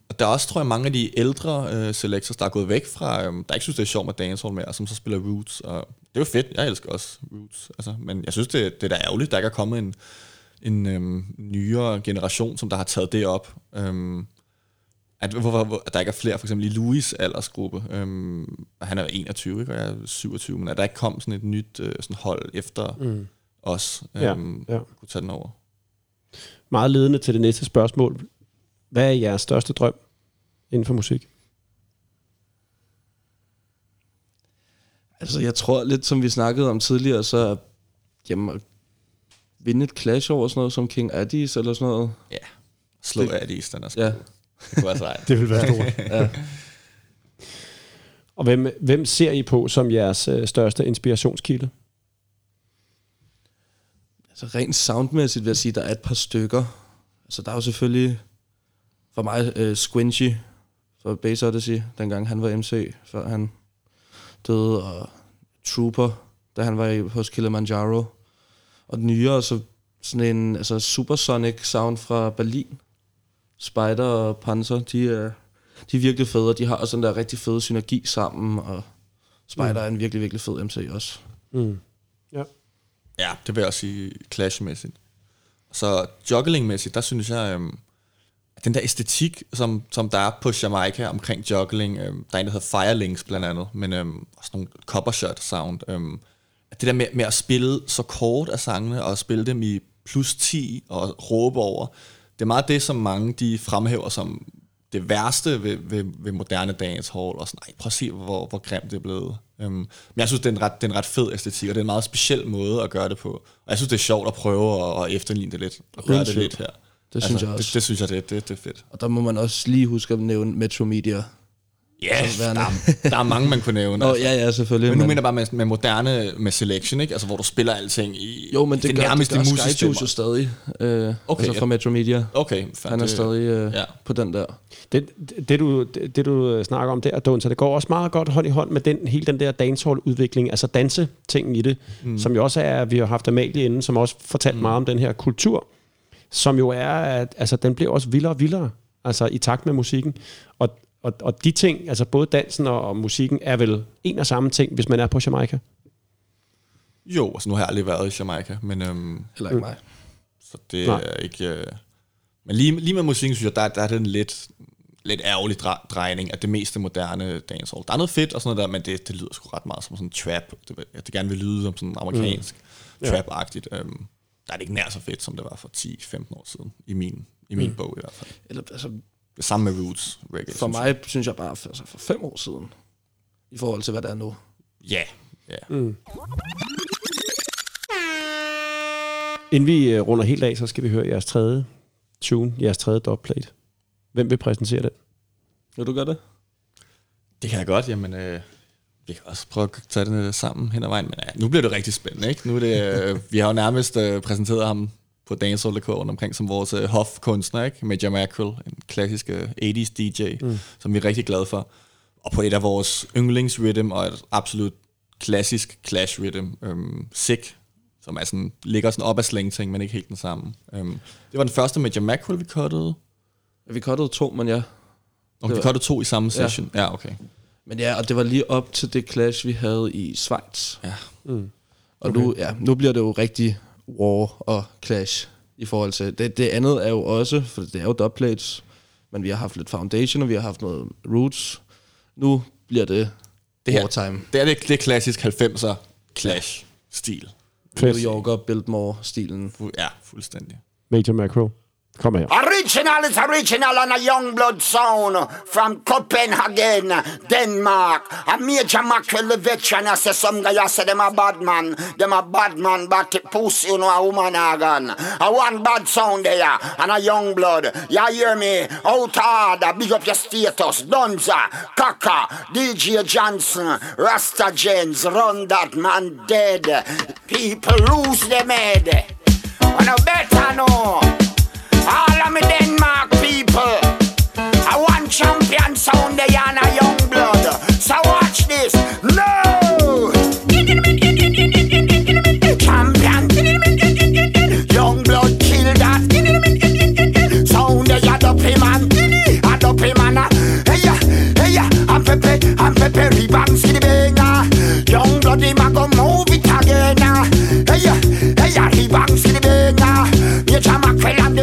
og der er også, tror jeg, mange af de ældre øh, selectors, der er gået væk fra, øh, der ikke synes, det er sjovt med dancehall mere, som så spiller roots. Og det er jo fedt, jeg elsker også roots. Altså, men jeg synes, det, det er da ærgerligt, der ikke er kommet en, en øhm, nyere generation, som der har taget det op. Øhm, at, hvor, hvor, at der ikke er flere, for eksempel i Louis aldersgruppe, øhm, og han er 21, ikke, og jeg er 27, men at der ikke kom sådan et nyt øh, sådan hold efter mm. os, øhm, Ja, ja. kunne tage den over. Meget ledende til det næste spørgsmål. Hvad er jeres største drøm inden for musik? Altså, jeg tror lidt, som vi snakkede om tidligere, så er, jamen, vinde et clash over sådan noget som King Addis eller sådan noget. Ja, slå det i stand Ja, Det kunne være sejt. Det vil være stort. ja. Og hvem, hvem ser I på som jeres øh, største inspirationskilde? Altså rent soundmæssigt vil jeg sige, der er et par stykker. Altså der er jo selvfølgelig for mig uh, Squinchy fra Bass Odyssey, dengang han var MC, før han døde, og Trooper, da han var i, hos Kilimanjaro. Og den nyere, så sådan en altså supersonic sound fra Berlin. Spider og Panzer, de er, de er virkelig fede, og de har også den der rigtig fede synergi sammen, og Spider mm. er en virkelig, virkelig fed MC også. Mm. Ja, det vil jeg også sige clashmæssigt. Så jugglingmæssigt, der synes jeg, øhm, at den der æstetik, som, som der er på Jamaica omkring juggling, øhm, der er en, der hedder Firelinks blandt andet, men øhm, også nogle copper shot sound, øhm, at det der med, med at spille så kort af sangene, og spille dem i plus 10 og råbe over, det er meget det, som mange de fremhæver som det værste ved, ved, ved moderne dancehall, og sådan, nej, prøv at se, hvor, hvor grimt det er blevet. Um, men jeg synes, det er, en ret, det er en ret fed æstetik, og det er en meget speciel måde at gøre det på. Og jeg synes, det er sjovt at prøve at, at efterligne det lidt, og gøre det lidt her. Det synes jeg også. Det, det synes jeg, det, det, det er fedt. Og der må man også lige huske at nævne Metro Media. Ja, Som der, er- der er mange, man kunne nævne. Nå, ja, ja, selvfølgelig. Men nu mener jeg bare med, med moderne, med selection, ikke? Altså, hvor du spiller alting i jo, men det, det gør, nærmeste det gør. Skyjuice jo stadig. Øh, Okay, altså fra Metro Media. Okay, fair, Han er det- stadig øh, ja. på den der. Det, det, du, det, det du snakker om der, Don, så det går også meget godt hånd i hånd med den, hele den der dancehall-udvikling, altså dansetingen i det, mm. som jo også er, vi har haft Amalie inden, som også fortalt mm. meget om den her kultur, som jo er, at altså, den bliver også vildere og vildere, altså i takt med musikken. Og, og, og de ting, altså både dansen og, og musikken, er vel en og samme ting, hvis man er på Jamaica. Jo, altså nu har jeg aldrig været i Jamaica, men øhm, Heller ikke mig. så det Nej. er ikke... Øh, men lige, lige med musikken, synes jeg, der, der er det en lidt, lidt ærgerlig dre- drejning af det meste moderne dancehall. Der er noget fedt og sådan noget der, men det, det lyder sgu ret meget som sådan trap. Det, jeg det gerne vil lyde som sådan amerikansk mm. Ja. trap-agtigt. Øhm, der er det ikke nær så fedt, som det var for 10-15 år siden, i min, i min mm. bog i hvert fald. Eller, altså, Det samme med roots reggae. for synes mig synes jeg bare, altså for fem år siden, i forhold til, hvad der er nu. jeg. Ja, ja. Mm. Inden vi øh, runder helt af, så skal vi høre jeres tredje tune, jeres tredje dubplate. Hvem vil præsentere den? Vil du gøre det? Det kan jeg godt, jamen... Øh, vi kan også prøve at tage det sammen hen ad vejen, men ja, nu bliver det rigtig spændende, ikke? Nu er det, øh, vi har jo nærmest øh, præsenteret ham på Dancehall.dk rundt omkring som vores øh, hofkunstner, ikke? Med Jam Mackerel, en klassisk øh, 80's DJ, mm. som vi er rigtig glade for. Og på et af vores yndlingsrhythm, og et absolut klassisk clash rhythm, øhm, Sick, som er sådan, ligger sådan op ad slængting, men ikke helt den samme. Øhm, det var den første med Jam Mackerel, vi cuttede. Vi cuttede to, men ja. Og Det vi cuttede to i samme session. Ja, ja okay. Men ja, og det var lige op til det clash, vi havde i Schweiz. Ja. Mm. Og okay. nu, ja, nu bliver det jo rigtig war og clash i forhold til... Det, det andet er jo også, for det er jo dubplates, men vi har haft lidt foundation, og vi har haft noget roots. Nu bliver det, Det det her- wartime. Det er det, det er klassisk 90'er clash-stil. New Yorker, Biltmore-stilen. Fu- Ja, fuldstændig. Major Macro. Kom her. Original is original on a young blood sound from Copenhagen, Denmark. A major mackerel veteran. I say some guy I say them a bad man. Them a bad man, but pussy you know a woman organ. A one bad sound there and a young blood. You hear me? Out order, big up your status. Donza, Kaka, DJ Johnson, Rasta Jens, run that man dead. People lose their head. I know better know. All of me Denmark people. I want champion sound they and a young blood. So watch this. No! Champion. Young blood kill that. Sound they add up man. Add up man. Uh. Hey ya, hey ya. I'm pepe, I'm pepe. Rebound skiddy banger. Uh. Young blood him a go move it again. Uh. Hey ya, hey ya. Rebound banger. me that book.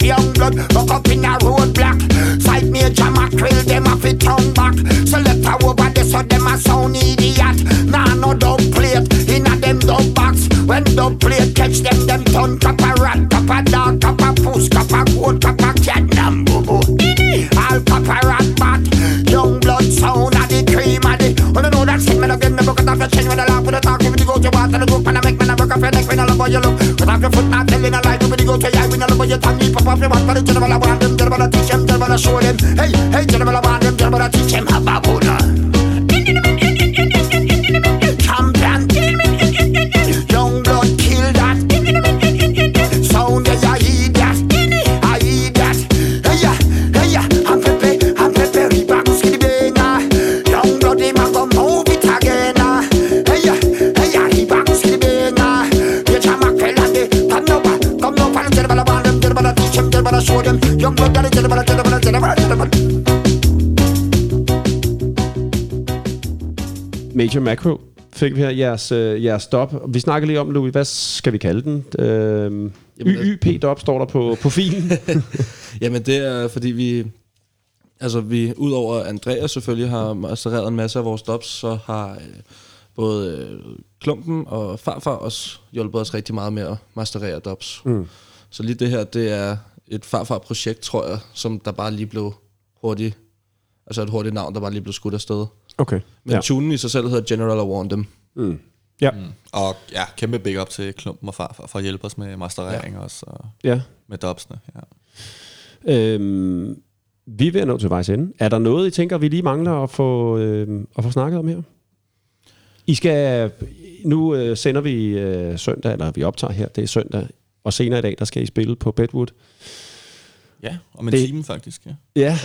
up young blood, buck up in a road block. Sight me a jam a quill, them a fit turn back. Select a over this so them a sound idiot. Nah, no dub plate in a them dub box. When dub plate catch them, them turn a rat, a dog, a puss, a goat, a cat, nam boo boo. All a rat bat. Young blood sound of the cream of the. When I know that shit, man, again, the book off your chin when I laugh with the talk. If you go to water, the group and when I love how you look. Cut off your foot, not telling a lie. You go to your eye, when I love how you tongue, you pop off your mouth, but the general I want them, general I teach them, general I show them. Hey, hey, general I want them, general I teach them, how about about show them. Young blood, gotta tell them about, tell them about, tell them tell. Major Macro fik vi her jeres, øh, jeres stop. Vi snakker lige om, Louis, hvad skal vi kalde den? Øh, YYP-dop står der på profilen. Jamen det er fordi vi, altså vi, udover Andreas selvfølgelig har mastereret en masse af vores stops, så har øh, både øh, Klumpen og Farfar også hjulpet os rigtig meget med at masterere dops. Mm. Så lige det her, det er et Farfar-projekt, tror jeg, som der bare lige blev hurtigt, altså et hurtigt navn, der bare lige blev skudt afsted. Okay. Men Ja. tunen i sig selv hedder General I Want Them. Mm. Ja. Mm. Og ja, kæmpe big up til Klumpen og Farfar for at hjælpe os med masterering ja. også, og Ja. med dubsene. Ja. Øhm, vi er ved at nå til vejs ende. Er der noget, I tænker, vi lige mangler at få, øh, at få snakket om her? I skal, nu øh, sender vi øh, søndag, eller vi optager her, det er søndag, og senere i dag, der skal I spille på Bedwood. ja, om en Det- time faktisk. Ja. Ja.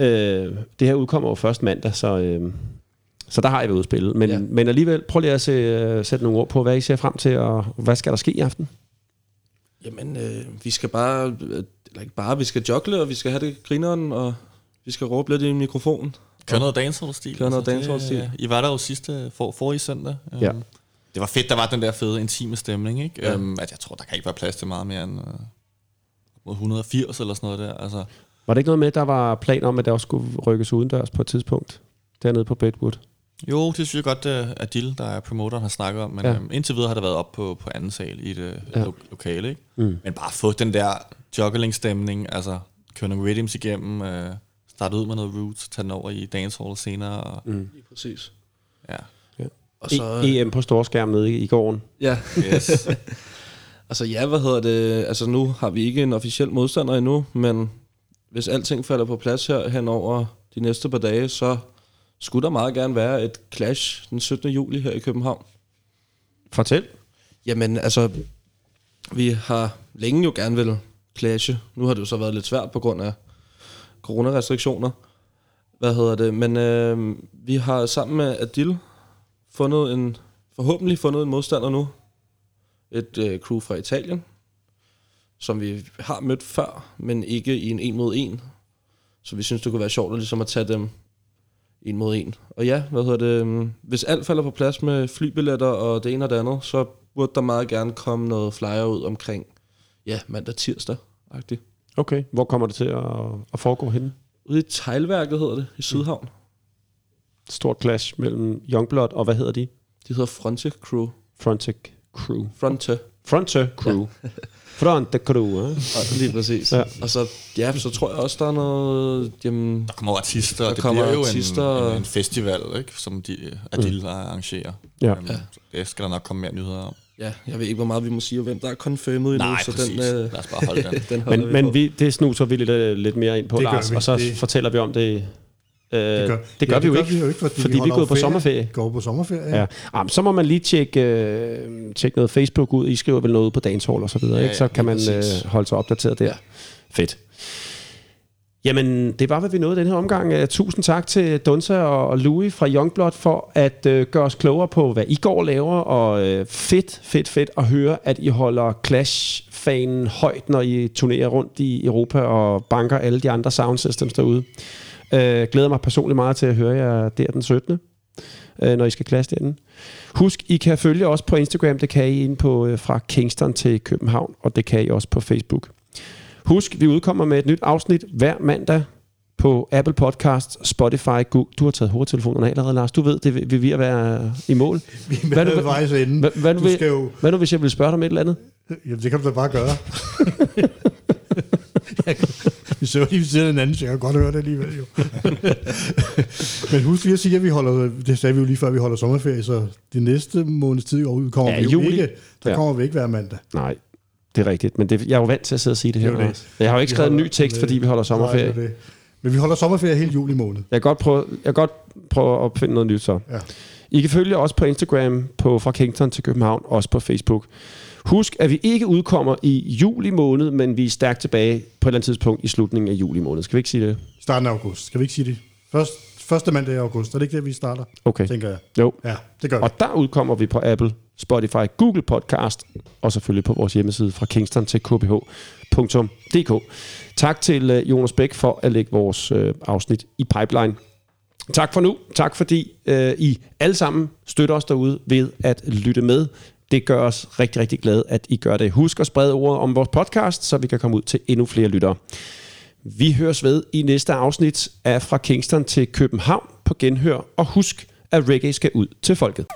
øh, det her udkommer jo først mandag, så, øh, så der har jeg været ude at spille. Men, ja. Men alligevel, prøv lige at se, øh, sætte nogle ord på, hvad I ser frem til, og hvad skal der ske i aften? Jamen, øh, vi skal bare, øh, eller ikke bare, vi skal joggle, og vi skal have det grineren, og vi skal råbe lidt i mikrofonen. Kør noget dancehall-stil. Kør noget altså, dancehall-stil. det- I var der jo sidste, for, forrige søndag. Øhm, Ja. Det var fedt, der var den der fede, intime stemning, ikke? Ja. Øhm, at jeg tror, der kan ikke være plads til meget mere end øh, mod 180 eller sådan noget der. Altså, Var det ikke noget med, at der var planer om, at der også skulle rykkes udendørs på et tidspunkt? Dernede på Bedwood. jo, det synes jeg godt, at Adil, der er promoteren, har snakket om. Men Ja. øhm, indtil videre har det været op på, på anden sal i det Ja. ja. lo- lokale, ikke? Mm. Men bare få den der juggling-stemning, altså køre nogle rhythms igennem, øh, starte ud med noget roots, tage den over i dancehall senere. Og, Mm. Præcis. ja. Og Så, e- EM på storskærm nede i, i gården. ja, Yes. altså ja, hvad hedder det? Altså nu har vi ikke en officiel modstander endnu, men hvis alting falder på plads her hen over de næste par dage, så skulle der meget gerne være et clash den 17. juli her i København. Fortæl. Jamen, altså, vi har længe jo gerne vil clashe. Nu har det jo så været lidt svært på grund af coronarestriktioner. Hvad hedder det? Men øh, vi har sammen med Adil fundet en, forhåbentlig fundet en modstander nu. Et øh, crew fra Italien, som vi har mødt før, men ikke i en en mod en. Så vi synes, det kunne være sjovt at, ligesom at tage dem en mod en. Og ja, hvad hedder det? øhm, Hvis alt falder på plads med flybilletter og det ene og det andet, så burde der meget gerne komme noget flyer ud omkring, ja, mandag tirsdag -agtigt. Okay. Hvor kommer det til at, at foregå henne? Ude i Teglværket hedder det, i Sydhavn. Stort clash mellem Youngblood og hvad hedder de? De hedder Fronte Crew. Frontic Crew. Fronte. Fronte Crew. Ja. Fronte Crew, eh? Og lige præcis. Ja. ja. Og så, ja, så tror jeg også, der er noget, jamen, Der kommer artister, Der og det kommer bliver jo artister. en, en, en festival, ikke, som de, Adil mm. arrangerer. Ja. Øhm, så Det skal der nok komme mere nyheder om. ja, jeg ved ikke, hvor meget vi må sige, og hvem der er confirmed endnu, Nej, så præcis. den, øh, Lad os bare holde den. den Men, men på. vi, det snuser vi lidt, øh, lidt mere ind på, Det Lars, vi. og så Det- fortæller vi om det. Øh, det gør, det gør ja, vi jo det ikke, gør vi jo ikke, fordi, fordi vi er holder gået jo på ferie. sommerferie. Går på sommerferie. Ja. Jamen, så må man lige tjekke, øh, tjekke noget Facebook ud. I skriver vel noget ud på Dancehall og så videre, Ja, ikke? Så ja, kan man øh, holde sig opdateret der. Ja. Ja. Fedt. Jamen, det var, hvad vi nåede den her omgang. Uh, tusind tak til Dunsa og, Louis fra Youngblood for at uh, gøre os klogere på, hvad I går laver. Og uh, fedt, fedt, fedt at høre, at I holder Clash-fanen højt, når I turnerer rundt i Europa og banker alle de andre sound systems derude. Uh, glæder mig personligt meget til at høre jer der den 17 øh, når I skal klasse derinde. Husk, I kan følge os på Instagram, det kan I ind på øh, fra Kingston til København, og det kan I også på Facebook. Husk, vi udkommer med et nyt afsnit hver mandag på Apple Podcasts, Spotify, Google. Du har taget hovedtelefonen af allerede, Lars. Du ved, det vil vi at være i mål. Vi er hvad, du, vejs ende. Hvad, hvad, du vil, skal jo... hvad nu, hvis jeg vil spørge dig om et eller andet? Jamen, det kan du da bare gøre. vi så lige ved siden af anden, så jeg kan godt høre det alligevel jo. Men husk lige at sige, at vi holder, det sagde vi jo lige før, vi holder sommerferie, så det næste måneds tid kommer Ja, vi jo juli. ikke, der Ja. kommer vi ikke hver mandag. Nej, det er rigtigt. Men det, jeg er jo vant til at sidde og sige det her. Det Lars. Jeg har jo ikke Vi skrevet en ny tekst, fordi vi holder sommerferie. Nej, det det. Men vi holder sommerferie hele juli måned. Jeg kan godt prøve, jeg kan godt prøve at finde noget nyt så. Ja. I kan følge os på Instagram, på fra Kingston til København, også på Facebook. Husk, at vi ikke udkommer i juli måned, men vi er stærkt tilbage på et eller andet tidspunkt i slutningen af juli måned. Skal vi ikke sige det? Starten af august. Skal vi ikke sige det? Først, første mandag i august. Er det ikke det, vi starter? Okay. Tænker jeg. Jo. Ja, det gør vi. Og der udkommer vi på Apple, Spotify, Google Podcast, og selvfølgelig på vores hjemmeside fra Kingston til kbh.dk. Tak til øh, Jonas Bæk for at lægge vores øh, afsnit i pipeline. Tak for nu. Tak fordi øh, I alle sammen støtter os derude ved at lytte med. Det gør os rigtig, rigtig glade, at I gør det. Husk at sprede ordet om vores podcast, så vi kan komme ud til endnu flere lyttere. Vi høres ved i næste afsnit af Fra Kingston til København på genhør. Og husk, at reggae skal ud til folket.